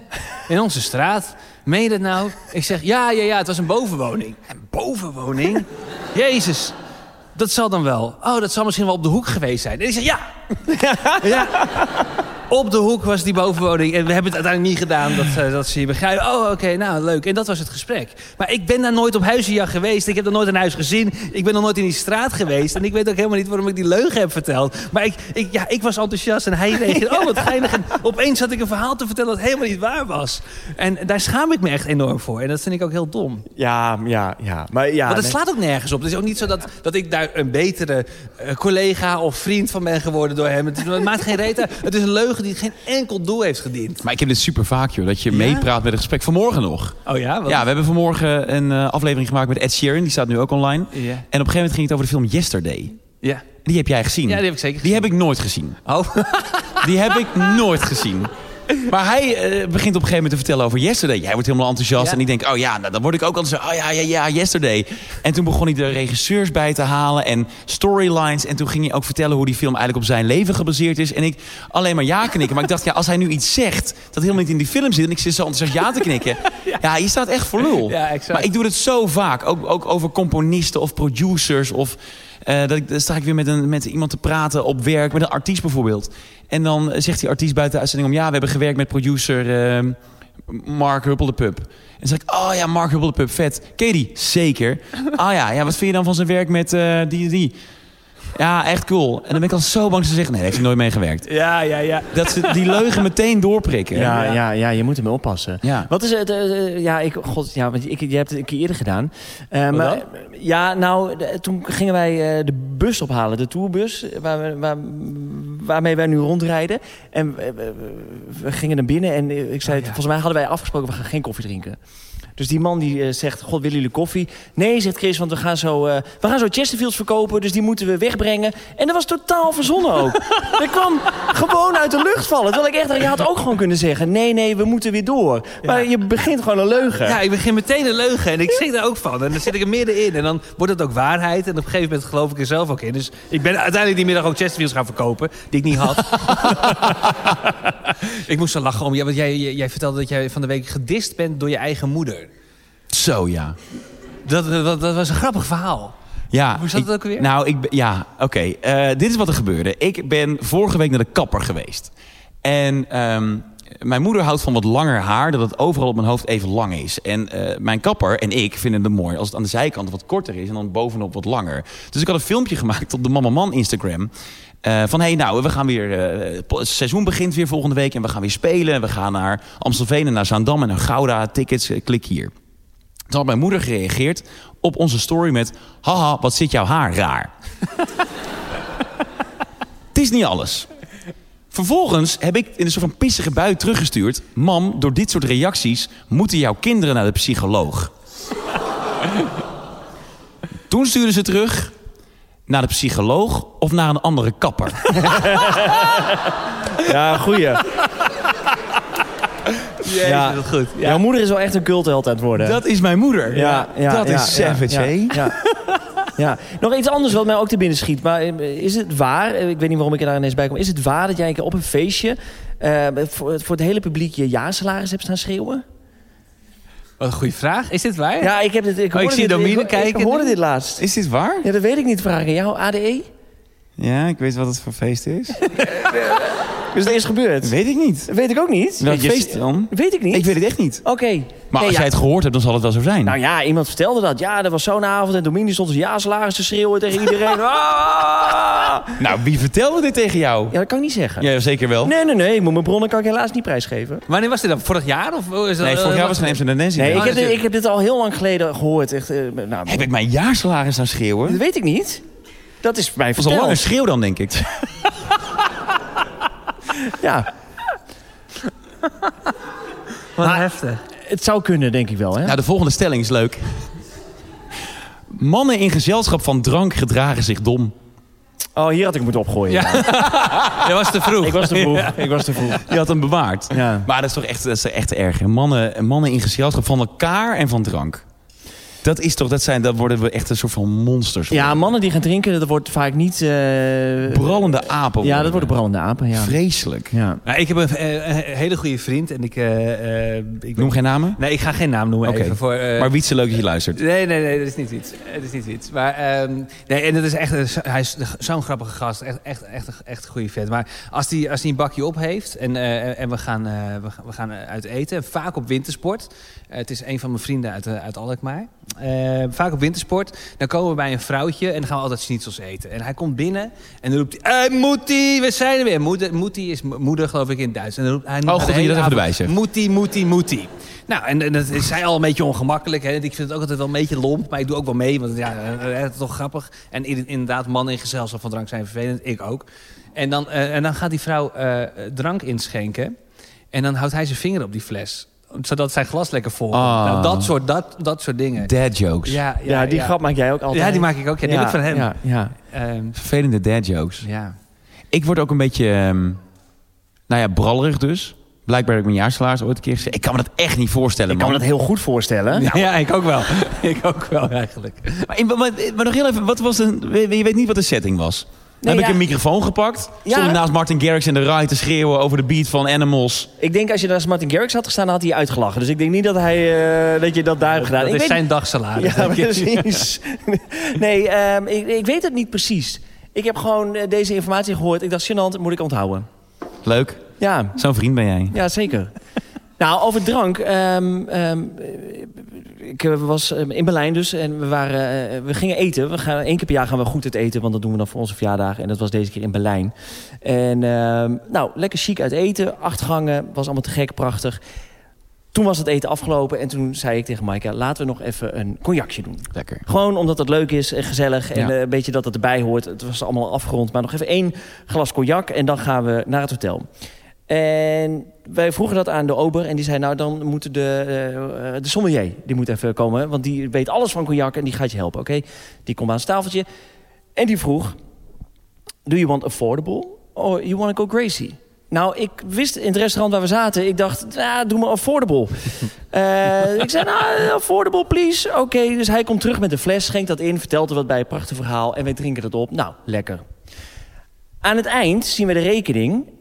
in onze straat? Meen je dat nou? Ik zeg, ja, ja, ja, het was een bovenwoning. Een bovenwoning? Jezus, dat zal dan wel. Oh, dat zal misschien wel op de hoek geweest zijn. En ik zeg, ja. ja. Op de hoek was die bovenwoning. En we hebben het uiteindelijk niet gedaan dat, eh, dat ze je begrijpen. Oh, oké, nou leuk. En dat was het gesprek. Maar ik ben daar nooit op huizenjacht geweest. Ik heb er nooit een huis gezien. Ik ben nog nooit in die straat geweest. En ik weet ook helemaal niet waarom ik die leugen heb verteld. Maar ik, ik, ja, ik was enthousiast en hij reageerde. Oh, wat geinig. En opeens had ik een verhaal te vertellen dat helemaal niet waar was. En daar schaam ik me echt enorm voor. En dat vind ik ook heel dom. Ja, ja, ja. Maar ja, Want het slaat ook nergens op. Het is ook niet zo dat, dat ik daar een betere eh, collega of vriend van ben geworden door hem. Het, maakt geen reet uit. Het is een leugen die geen enkel doel heeft gediend. Maar ik heb dit super vaak, joh. Dat je meepraat met een gesprek. Vanmorgen nog. Oh ja? Wat? Ja, we hebben vanmorgen een eh, aflevering gemaakt met Ed Sheeran. Die staat nu ook online. Ja. En op een gegeven moment ging het over de film Yesterday. Ja. Die heb jij gezien. Ja, die heb ik zeker Die heb ik nooit gezien. Oh. Die heb ik nooit gezien. Maar hij eh, begint op een gegeven moment te vertellen over Yesterday. Jij wordt helemaal enthousiast. Ja. En ik denk, oh ja, nou, dan word ik ook altijd zo... Oh ja, ja, ja, Yesterday. En toen begon hij de regisseurs bij te halen en storylines. En toen ging hij ook vertellen hoe die film eigenlijk op zijn leven gebaseerd is. En ik alleen maar ja knikken. Maar ik dacht, ja, als hij nu iets zegt dat helemaal niet in die film zit... en ik zit zo enthousiast ja te knikken. Ja, je staat echt voor lul. Ja. Maar ik doe het zo vaak. Ook, ook over componisten of producers of... eh, dat ik, dan sta ik weer met, een, met iemand te praten op werk, met een artiest bijvoorbeeld. En dan zegt die artiest buiten de uitzending om... ja, we hebben gewerkt met producer eh, Mark Huppeldepup. En dan zeg ik, oh ja, Mark Huppeldepup, vet. Ken je die? Zeker. Ah ja, ja, wat vind je dan van zijn werk met eh, die die? Ja, echt cool. En dan ben ik al zo bang te zeggen... nee, daar heeft hij nooit mee gewerkt. Ja, ja, ja. Dat ze die leugen meteen doorprikken. Ja, ja, ja, je moet ermee oppassen. Ja. Wat is het? eh, eh, ja, ik, god, ja, want ik, je hebt het een keer eerder gedaan. Eh, maar, ja, nou, de- toen gingen wij eh, de bus ophalen, de tourbus, waar, we- waar, waarmee wij nu rondrijden. En we, we- we gingen naar binnen en eh, ik zei, volgens mij hadden wij afgesproken, we gaan geen koffie drinken. Dus die man die eh, zegt, god, willen jullie koffie? Nee, zegt Chris, want we gaan zo, eh, we gaan zo Chesterfields verkopen, dus die moeten we wegbrengen. En dat was totaal verzonnen ook. dat kwam gewoon uit de lucht vallen. Terwijl ik echt dacht, je had ook gewoon kunnen zeggen, nee, nee, we moeten weer door. Maar je begint gewoon een leugen. Ja, ik begin meteen een leugen en ik schrik daar ook van. En dan zit ik er middenin en dan wordt het ook waarheid. En op een gegeven moment geloof ik er zelf ook in. Dus ik ben uiteindelijk die middag ook Chesterfields gaan verkopen, die ik niet had. ik moest zo lachen om je, want jij, jij, jij vertelde dat jij van de week gedist bent door je eigen moeder. Zo, ja. Dat, dat, dat was een grappig verhaal. Ja, Hoe zat het ook alweer? Nou, ik, ben- ja, oké. Eh, dit is wat er gebeurde. Ik ben vorige week naar de kapper geweest. En ehm, mijn moeder houdt van wat langer haar, dat het overal op mijn hoofd even lang is. En eh, mijn kapper en ik vinden het mooi als het aan de zijkant wat korter is en dan bovenop wat langer. Dus ik had een filmpje gemaakt op de Mama Man Instagram. eh, van hey, nou, we gaan weer. eh, het seizoen begint weer volgende week en we gaan weer spelen. We gaan naar Amstelveen en naar Zaandam en naar Gouda. Tickets, eh, klik hier. Toen had mijn moeder gereageerd op onze story met... Haha, wat zit jouw haar raar. Het is niet alles. Vervolgens heb ik in een soort van pissige bui teruggestuurd... Mam, door dit soort reacties moeten jouw kinderen naar de psycholoog. Toen stuurde ze terug... Naar de psycholoog of naar een andere kapper? Ja, goeie. Ja. dat goed. Jouw moeder is wel echt een cultheld aan het worden. Dat is mijn moeder. ja, ja, dat ja, is savage, ja, hè? Ja, ja. Nog iets anders wat mij ook te binnen schiet. Maar eh, is het waar, eh, ik weet niet waarom ik er daar ineens bij kom... is het waar dat jij een keer op een feestje... eh, voor, voor het hele publiek je jaarsalaris hebt staan schreeuwen? Wat een goede vraag. Is dit waar? Ja, ik heb dit... Ik, ik hoorde zie dit, Domine ik, kijken Ik hoorde dit laatst. Is dit waar? Ja, dat weet ik niet. Vraag aan jou, ADE? Ja, ik weet wat het voor feest is. Dus dat is gebeurd. weet ik niet. Dat weet ik ook niet. Welk Je- feest dan? Weet ik niet. Ik weet het echt niet. Oké. Maar Nee, als ja. jij het gehoord hebt, dan zal het wel zo zijn. Nou ja, iemand vertelde dat. Ja, er was zo'n avond en Domini stond zijn jaarsalaris te schreeuwen tegen iedereen. Ah! Nou, wie vertelde dit tegen jou? Ja, dat kan ik niet zeggen. Ja, zeker wel. Nee, nee, nee. Ik moet mijn bronnen kan ik helaas niet prijsgeven. Wanneer was dit dan? Vorig jaar? Of is dat, Nee, vorig jaar eh, was het een Dance Nee, ik Event. heb, dit, ik heb dit al heel lang geleden gehoord. Echt, eh, nou, Heb ik mijn jaarsalaris aan schreeuwen? Dat weet ik niet. Dat is mij Dat was een lange verteld. schreeuw dan, denk ik. Ja, Wat Maar- heftig. het zou kunnen, denk ik wel. Hè? Nou, de volgende stelling is leuk. Mannen in gezelschap van drank gedragen zich dom. Oh, hier had ik moeten opgooien. Ja. Dat was te vroeg. Ik was te vroeg. Ik was te vroeg. Je had hem bewaard. Ja. Maar dat is toch echt, dat is echt erg. hè? Mannen, mannen in gezelschap van elkaar en van drank. Dat is toch, dat zijn, dat worden we echt een soort van monsters. Ja, mannen die gaan drinken, dat wordt vaak niet... eh, Brallende apen. Ja, dat worden brandende apen, ja. Vreselijk. ja. Nou, ik heb een, eh, een hele goede vriend en ik... eh, eh, ik Noem geen namen? Nee, ik ga geen naam noemen Oké. even. Voor, eh, Maar Wietse, leuk dat je luistert. Nee, nee, nee, dat is niet iets. Het is niet iets. Maar ehm, nee, en het is echt, hij is zo'n grappige gast. Echt, echt, echt, echt een goede vet. Maar als hij als die een bakje op heeft en, eh, en we gaan, eh, we, gaan- we gaan uit eten, vaak op wintersport. Eh, het is een van mijn vrienden uit, eh, uit Alkmaar. Eh, vaak op wintersport. Dan komen we bij een vrouwtje en dan gaan we altijd schnitzels eten. En hij komt binnen en dan roept hij, hey, Moetie, we zijn er weer. Moeder, Moetie is mo- moeder, geloof ik, in het Duits. En dan roept hij Oh, goed je dat even erbij zegt. Moetie, Moetie, Moetie. Nou, en, en dat is zij al een beetje ongemakkelijk. Hè. Ik vind het ook altijd wel een beetje lomp, maar ik doe ook wel mee. Want ja, eh, het is toch grappig. En in- inderdaad, mannen in gezelschap van drank zijn vervelend. Ik ook. En dan, eh, en dan gaat die vrouw eh, drank inschenken. En dan houdt hij zijn vinger op die fles. Zodat zijn glas lekker vol wordt. Ah. Nou, dat, soort, dat, dat soort dingen. Dad jokes. Ja, Ja, die grap maak jij ook altijd. Ja, die maak ik ook. Ja, die heb ik van hem. Ja, ja. Ehm, Vervelende dad jokes. ja. Ik word ook een beetje, ehm, nou ja, brallerig dus. Blijkbaar heb ik mijn jaarsalaris ooit een keer gezegd. Ik kan me dat echt niet voorstellen, Ik kan me dat heel goed voorstellen. Ja, ik ook wel. ik ook wel, eigenlijk. Maar, maar, maar nog heel even, wat was de, je weet niet wat de setting was. Nee, heb ik een microfoon gepakt. Ja. Stond ik naast Martin Garrix in de rij te schreeuwen over de beat van Animals. Ik denk als je naast Martin Garrix had gestaan, had hij uitgelachen. Dus ik denk niet dat, hij, eh, dat je dat daar hebt gedaan. Dat ik is weet zijn dagsalaris. Ja, precies. Nee, ehm, ik, ik weet het niet precies. Ik heb gewoon eh, deze informatie gehoord. Ik dacht, gênant, moet ik onthouden. Leuk. Ja, Zo'n vriend ben jij. ja zeker. Nou, over drank. ehm, ehm, ik eh, was eh, in Berlijn dus en we, waren, eh, we gingen eten. We gaan, één keer per jaar gaan we goed eten, want dat doen we dan voor onze verjaardagen. En dat was deze keer in Berlijn. En ehm, nou, lekker chic uit eten. Acht gangen, was allemaal te gek, prachtig. Toen was het eten afgelopen en toen zei ik tegen Maaike... laten we nog even een cognacje doen. Lekker. Gewoon omdat het leuk is en gezellig en Ja. eh, een beetje dat het erbij hoort. Het was allemaal afgerond, maar nog even één glas cognac en dan gaan we naar het hotel. En wij vroegen dat aan de ober en die zei... nou, dan moet de, eh, de sommelier, die moet even komen... want die weet alles van cognac en die gaat je helpen, oké? Die komt aan het tafeltje en die vroeg... do you want affordable or you want to go crazy? Nou, ik wist in het restaurant waar we zaten... ik dacht, ja, doe maar affordable. Eh, ik zei, nou, affordable please. Oké, dus hij komt terug met een fles, schenkt dat in... vertelt er wat bij, prachtig verhaal... en wij drinken dat op. Nou, lekker. Aan het eind zien we de rekening.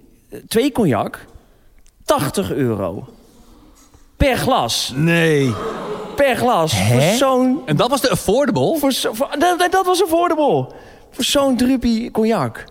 Twee cognac, 80 euro. Per glas. Nee. Per glas. Voor zo'n... En dat was de affordable? Voor zo, voor, dat, dat was affordable. Voor zo'n druppie cognac.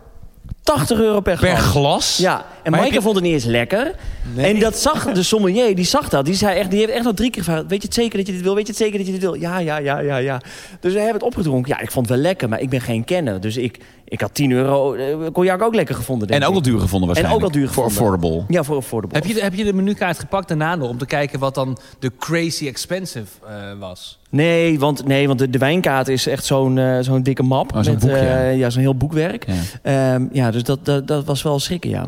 80 euro per glas. Per glas? Ja, en Maar Maaike heb je- vond het niet eens lekker. En dat zag de sommelier, die zag dat. Die, zei echt, die heeft echt nog drie keer gevraagd... weet je het zeker dat je dit wil? Weet je het zeker dat je dit wil? Ja, ja, ja, ja, ja. Dus we hebben het opgedronken. Ja, ik vond het wel lekker, maar ik ben geen kenner. Dus ik, ik had 10 euro eh, cognac ook lekker gevonden, denk En ook wel duur gevonden En ook waarschijnlijk. wel duur Voor gevonden. affordable. Ja, voor affordable. Heb je, de, heb je de menukaart gepakt daarna nog om te kijken wat dan de crazy expensive eh, was? Nee, want, nee, want de, de wijnkaart is echt zo'n eh, zo'n dikke map. Oh, zo'n met, boek, ja. eh, ja, zo'n heel boekwerk. Ja. Ehm, ja, dus dat, dat, dat was wel schrikken, ja.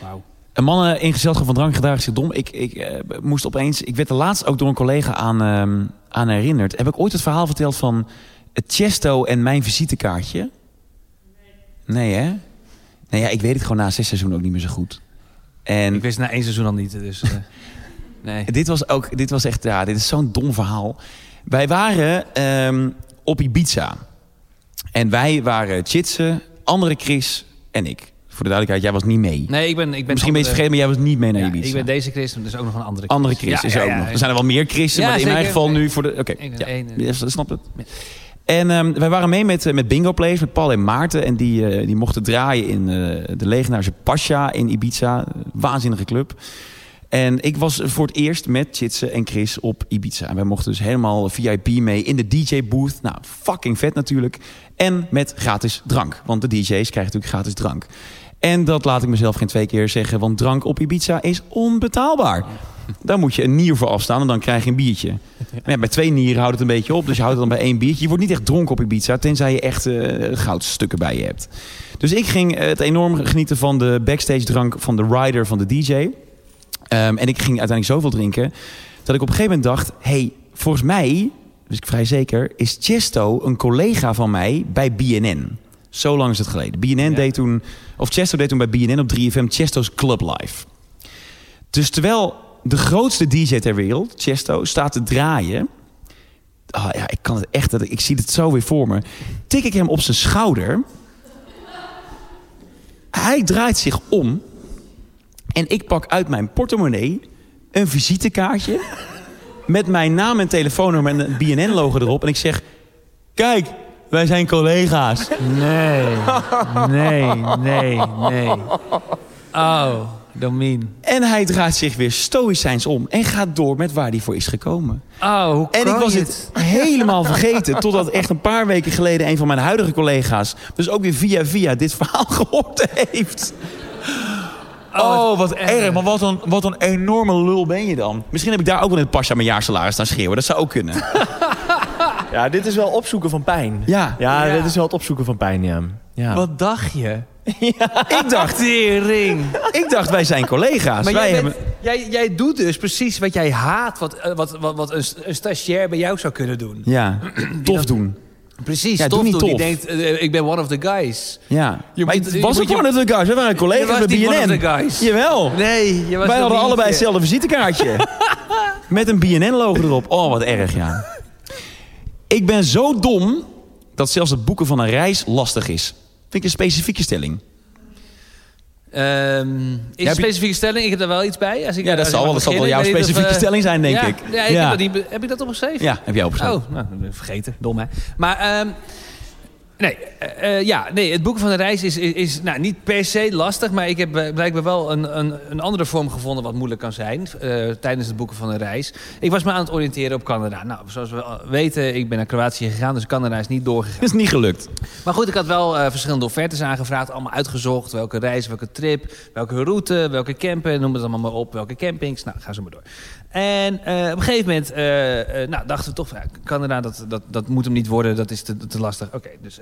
Wauw. Een man in gezelschap van drank gedraagt zich dom. Ik, ik eh, moest opeens... Ik werd er laatst ook door een collega aan, ehm, aan herinnerd. Heb ik ooit het verhaal verteld van het Chesto en mijn visitekaartje? Nee, hè? Nee, ja, ik weet het gewoon na zes seizoenen ook niet meer zo goed. En Ik wist na één seizoen al niet, dus... eh, nee. dit was ook... Dit was echt... Ja, dit is zo'n dom verhaal. Wij waren ehm, op Ibiza. En wij waren Chitse, andere Chris en ik. Voor de duidelijkheid, jij was niet mee. Nee, ik ben... Ik ben Misschien ben je vergeten, maar jij was niet mee naar Ja, Ibiza. ik ben deze Chris, maar er is ook nog een andere Andere Chris Ja, is ja, ook nog. Er zijn er wel meer Christen, maar in mijn geval nu voor de... Oké, ben ja, ja, snap het. En ehm, wij waren mee met, eh, met Bingo Players, met Paul en Maarten. En die, eh, die mochten draaien in eh, de legendarische Pasha in Ibiza. Waanzinnige club. En ik was voor het eerst met Chitse en Chris op Ibiza. En wij mochten dus helemaal VIP mee in de DJ-booth. Nou, fucking vet natuurlijk. En met gratis drank. Want de DJ's krijgen natuurlijk gratis drank. En dat laat ik mezelf geen twee keer zeggen. Want drank op Ibiza is onbetaalbaar. Daar moet je een nier voor afstaan en dan krijg je een biertje. Maar ja, bij twee nieren houdt het een beetje op. Dus je houdt het dan bij één biertje. Je wordt niet echt dronken op Ibiza. Tenzij je echt eh, goudstukken bij je hebt. Dus ik ging het enorm genieten van de backstage drank van de rider van de DJ. Ehm, en ik ging uiteindelijk zoveel drinken. Dat ik op een gegeven moment dacht. hey, volgens mij, dus ik vrij zeker, is Chesto een collega van mij bij BNN. Zo lang is het geleden. BNN deed toen, of Chesto deed toen bij BNN op 3FM Chesto's Club Live. Dus terwijl de grootste DJ ter wereld, Chesto, staat te draaien. Ah, ja, kan het echt, dat ik, ik zie het zo weer voor me. Tik ik hem op zijn schouder. Hij draait zich om. En ik pak uit mijn portemonnee een visitekaartje. Met mijn naam en telefoonnummer en een BNN-logo erop. En ik zeg, kijk, wij zijn collega's. Nee, nee, nee, nee. Oh, Domien. En hij draait zich weer stoïcijns om. En gaat door met waar hij voor is gekomen. Oh, hoe En ik was het helemaal vergeten. Totdat echt een paar weken geleden een van mijn huidige collega's... dus ook weer via via dit verhaal gehoord heeft. Oh, wat erg. Maar wat een, wat een enorme lul ben je dan. Misschien heb ik daar ook wel in het pasje aan mijn jaarsalaris staan schreeuwen. Dat zou ook kunnen. Ja, dit is wel opzoeken van pijn. Ja, Ja, Ja. dit is wel het opzoeken van pijn, ja. ja. Wat dacht je? ik dacht, Tering. ik dacht wij zijn collega's. Maar wij jij, hebben... bent- jij, jij doet dus precies wat jij haat, wat, eh, wat, wat, wat een, een stagiair bij jou zou kunnen doen. Ja, tof doen. Precies, Ja, doe tof niet doen. Die tof. denkt, eh, ik ben one of the guys. Ja. Je maar moet- het je was ook one of the guys. We waren collega's bij niet one of BNN. the guys. Jawel. Nee, je was Wij hadden allebei eh, hetzelfde visitekaartje. Met een BNN-logo erop. Oh, wat erg, ja. Ik ben zo dom dat zelfs het boeken van een reis lastig is. Vind ik een specifieke stelling. Ehm, is heb je- een specifieke stelling? Ik heb daar wel iets bij. Als ik, Ja, dat zal dat zal wel jouw of, specifieke stelling zijn, denk ja, ik. Ja, ik Ja. Heb, dat niet, heb ik dat opgeschreven? Ja, heb jij opgeschreven. Oh, nou, vergeten. Dom, hè. Maar, ehm, nee, eh, eh, ja, nee, het boeken van de reis is, is, is, nou, niet per se lastig... maar ik heb eh, blijkbaar wel een, een, een andere vorm gevonden wat moeilijk kan zijn... tijdens het boeken van een reis. Ik was me aan het oriënteren op Canada. Nou, zoals we weten, ik ben naar Kroatië gegaan... dus Canada is niet doorgegaan. Is niet gelukt. Maar goed, ik had wel verschillende offertes aangevraagd. Allemaal uitgezocht. Welke reis, welke trip, welke route, welke camper. Noem het allemaal maar op. Welke campings. Nou, ga zo maar door. En eh, op een gegeven moment eh, eh, nou, dachten we toch... Canada, dat, dat, dat moet hem niet worden. Dat is te, te lastig. Oké, dus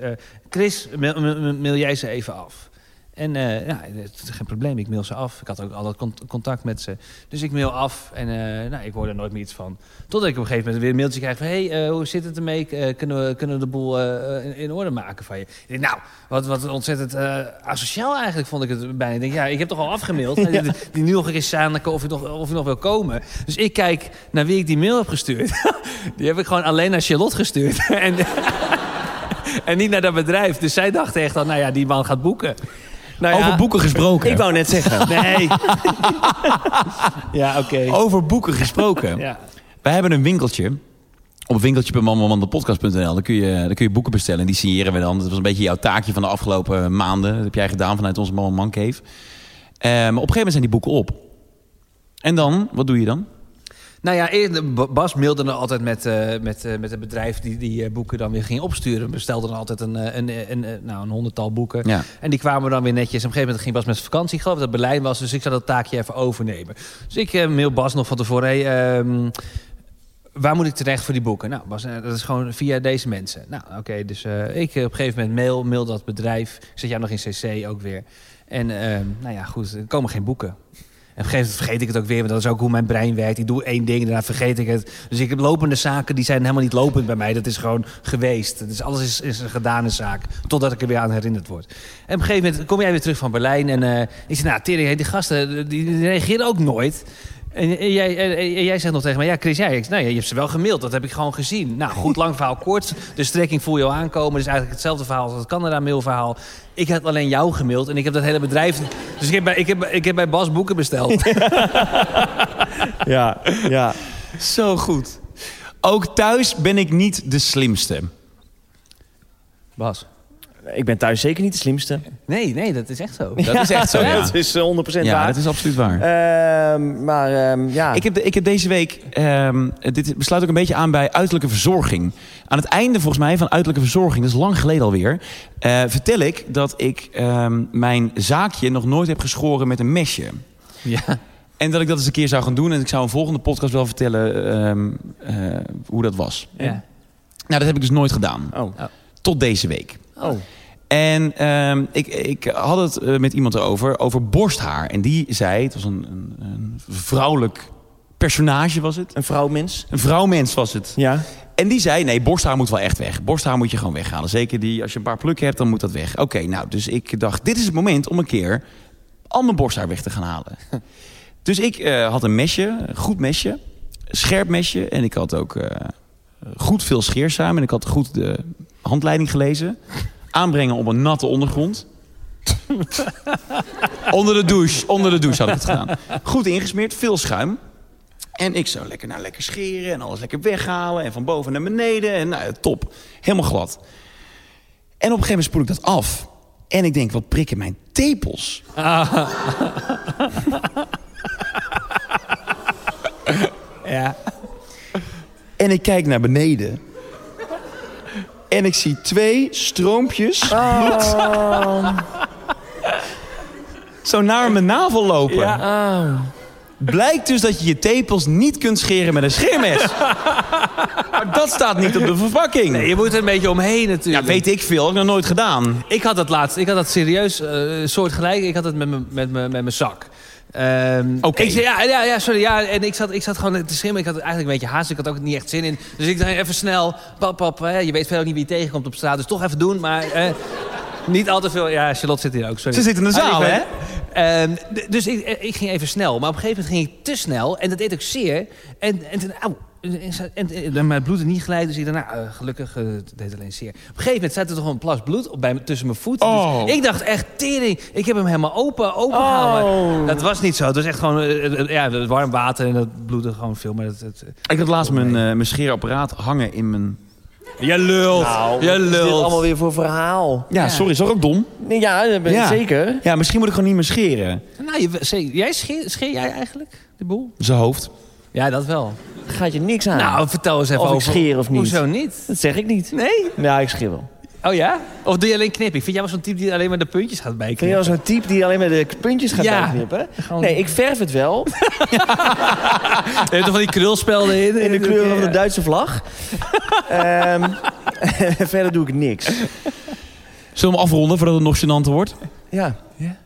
Chris, mail- mail jij ze even af. En eh, ja, het is geen probleem, ik mail ze af. Ik had ook altijd cont- contact met ze. Dus ik mail af en eh, nou, ik hoor er nooit meer iets van. Totdat ik op een gegeven moment weer een mailtje krijg van... hé, hey, eh, hoe zit het ermee? Kunnen, we, kunnen we de boel in, in orde maken van je? Denk, nou, wat, wat ontzettend asociaal eigenlijk vond ik het bijna. Ik denk, ja, ik heb toch al afgemaild. Die, die nu nog eens aan of je, nog, of je nog wil komen. Dus ik kijk naar wie ik die mail heb gestuurd. die heb ik gewoon alleen naar Charlotte gestuurd. en, en niet naar dat bedrijf. Dus zij dachten echt al, nou ja, die man gaat boeken. Nou ja, Over boeken gesproken. Ik wou net zeggen. Nee. Ja, oké. Over boeken gesproken. ja. Wij hebben een winkeltje. Op winkeltje.mamamandepodcast.nl. Daar kun je, daar kun je boeken bestellen. En die signeren we dan. Dat was een beetje jouw taakje van de afgelopen maanden. Dat heb jij gedaan vanuit onze Mama Man Cave. Eh, maar op een gegeven moment zijn die boeken op. En dan, wat doe je dan? Nou ja, Bas mailde dan altijd met, eh, met, eh, met het bedrijf die die eh, boeken dan weer ging opsturen. Bestelde dan altijd een, een, een, een, nou, een honderdtal boeken. Ja. En die kwamen dan weer netjes. Op een gegeven moment ging Bas met vakantie. Ik geloof dat het Berlijn was. Dus ik zou dat taakje even overnemen. Dus ik mail Bas nog van tevoren. Hey, ehm, waar moet ik terecht voor die boeken? Nou, Bas, dat is gewoon via deze mensen. Nou, oké. dus eh, ik op een gegeven moment mail, mail dat bedrijf. Ik zet jou nog in CC ook weer. En ehm, nou ja, goed. Er komen geen boeken. En op een gegeven moment vergeet ik het ook weer, want dat is ook hoe mijn brein werkt. Ik doe één ding, daarna vergeet ik het. Dus ik heb lopende zaken, die zijn helemaal niet lopend bij mij. Dat is gewoon geweest. Dus alles is, een gedane zaak, totdat ik er weer aan herinnerd word. En op een gegeven moment kom jij weer terug van Berlijn. En eh, ik zeg, nou, Terry, die gasten, die, die reageren ook nooit. En, en jij, en- en jij zegt nog tegen mij, ja, Chris, jij, ik, nou, ja, je hebt ze wel gemaild, dat heb ik gewoon gezien. Nou, goed, lang verhaal kort. De strekking voel je al aankomen. Dus eigenlijk hetzelfde verhaal als het Canada-mailverhaal. Ik heb alleen jou gemaild en ik heb dat hele bedrijf... Dus ik heb bij, ik heb, ik heb bij Bas boeken besteld. Ja, ja. Zo goed. Ook thuis ben ik niet de slimste. Bas? Ik ben thuis zeker niet de slimste. Nee, nee, dat is echt zo. Dat is echt zo, ja. Dat is eh, 100% Ja, waar. dat is absoluut waar. Ehm, maar ehm, ja. Ik heb, de- ik heb deze week, ehm, dit besluit ook een beetje aan bij uiterlijke verzorging. Aan het einde volgens mij van uiterlijke verzorging, dat is lang geleden alweer, eh, vertel ik dat ik ehm, mijn zaakje nog nooit heb geschoren met een mesje. Ja. En dat ik dat eens een keer zou gaan doen. En ik zou een volgende podcast wel vertellen ehm, eh, hoe dat was. ja. Nou, dat heb ik dus nooit gedaan. Oh. Tot deze week. Oh. En ehm, ik, ik had het eh, met iemand erover, over borsthaar. En die zei, het was een, een, een vrouwelijk personage was het. Een vrouwmens. Een vrouwmens was het. Ja. En die zei, nee, borsthaar moet wel echt weg. Borsthaar moet je gewoon weghalen. Zeker die, als je een paar plukken hebt, dan moet dat weg. Oké, nou, dus ik dacht, dit is het moment om een keer al mijn borsthaar weg te gaan halen. dus ik eh, had een mesje, een goed mesje, scherp mesje. En ik had ook eh, goed veel scheersuim en ik had goed de handleiding gelezen. Aanbrengen op een natte ondergrond. onder de douche, onder de douche had ik het gedaan. Goed ingesmeerd, veel schuim. En ik zou lekker, nou, lekker scheren en alles lekker weghalen. En van boven naar beneden. En nou, top. Helemaal glad. En op een gegeven moment spoel ik dat af. En ik denk, wat prikken mijn tepels. Ja. En ik kijk naar beneden. En ik zie twee stroompjes bloed. Zo naar mijn navel lopen. Oh. Blijkt dus dat je je tepels niet kunt scheren met een scheermes. maar dat staat niet op de verpakking. Nee, je moet er een beetje omheen natuurlijk. Ja, weet ik veel. Heb ik nog nooit gedaan. Ik had dat laatst, ik had dat serieus eh soortgelijk. Ik had het met mijn met mijn- met mijn zak. Ehm, Oké. ja, ja, ja, sorry. Ja, en ik zat, ik zat gewoon te schimmen. Ik had eigenlijk een beetje haast. Ik had ook niet echt zin in. Dus ik dacht even snel. Pap, pap. Hè, je weet verder ook niet wie je tegenkomt op straat. Dus toch even doen. Maar eh, niet al te veel. Ja, Charlotte zit hier ook. Sorry. Ze zit in de zaal, Ah, ik hè? Ehm, dus ik, ik ging even snel. Maar op een gegeven moment ging ik te snel. En dat deed ook zeer. En, en toen, auw. En, en, mijn bloed is niet geleid. Dus ik dacht, nou, gelukkig eh, het deed alleen zeer. Op een gegeven moment zat er toch een plas bloed op bij, tussen mijn voeten. Oh. Dus ik dacht echt, tering. Ik heb hem helemaal open, open gehaald. Oh. Dat was niet zo. Het was echt gewoon eh, ja, het warm water en dat bloedde gewoon veel. Maar het, het, Ik had laatst mijn, eh, mijn scheerapparaat hangen in mijn... je lult. Nou, je is dit allemaal weer voor verhaal? Ja, sorry, is dat ook dom? Nee, Ja, dat ben ik Ja. zeker. Ja, misschien moet ik gewoon niet meer scheren. Nou, je, jij scheer, scheer jij eigenlijk de boel? Zijn hoofd. Ja, dat wel. Gaat je niks aan. Nou, vertel eens even Of ik over... scheer of niet. Hoezo niet? dat zeg ik niet. Nee? Ja, ik scheer wel. Oh ja? Of doe je alleen knippen? Ik vind jij wel zo'n type die alleen maar de puntjes gaat Ben je bijknippen. wel zo'n type die alleen maar de puntjes gaat Ja. bijknippen? Gewoon- Nee, ik verf het wel. Je hebt toch van die krulspelden in? In de kleuren van de Duitse vlag. Ehm, verder doe ik niks. Zullen we hem afronden voordat het nog gênanter wordt? Ja.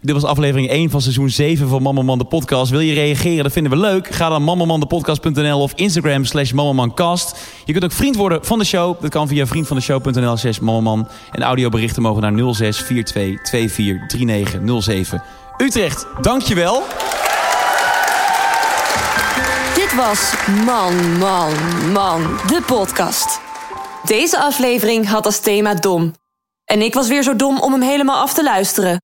Dit was aflevering 1 van seizoen 7 van Mammaman de podcast. Wil je reageren? Dat vinden we leuk. Ga dan mammamandepodcast.nl of Instagram slash. Je kunt ook vriend worden van de show. Dat kan via vriendvandeshow.nl slash. En audioberichten mogen naar 06 42 24 39 07. Utrecht, dankjewel. Dit was Man, Man, Man, de podcast. Deze aflevering had als thema dom. En ik was weer zo dom om hem helemaal af te luisteren.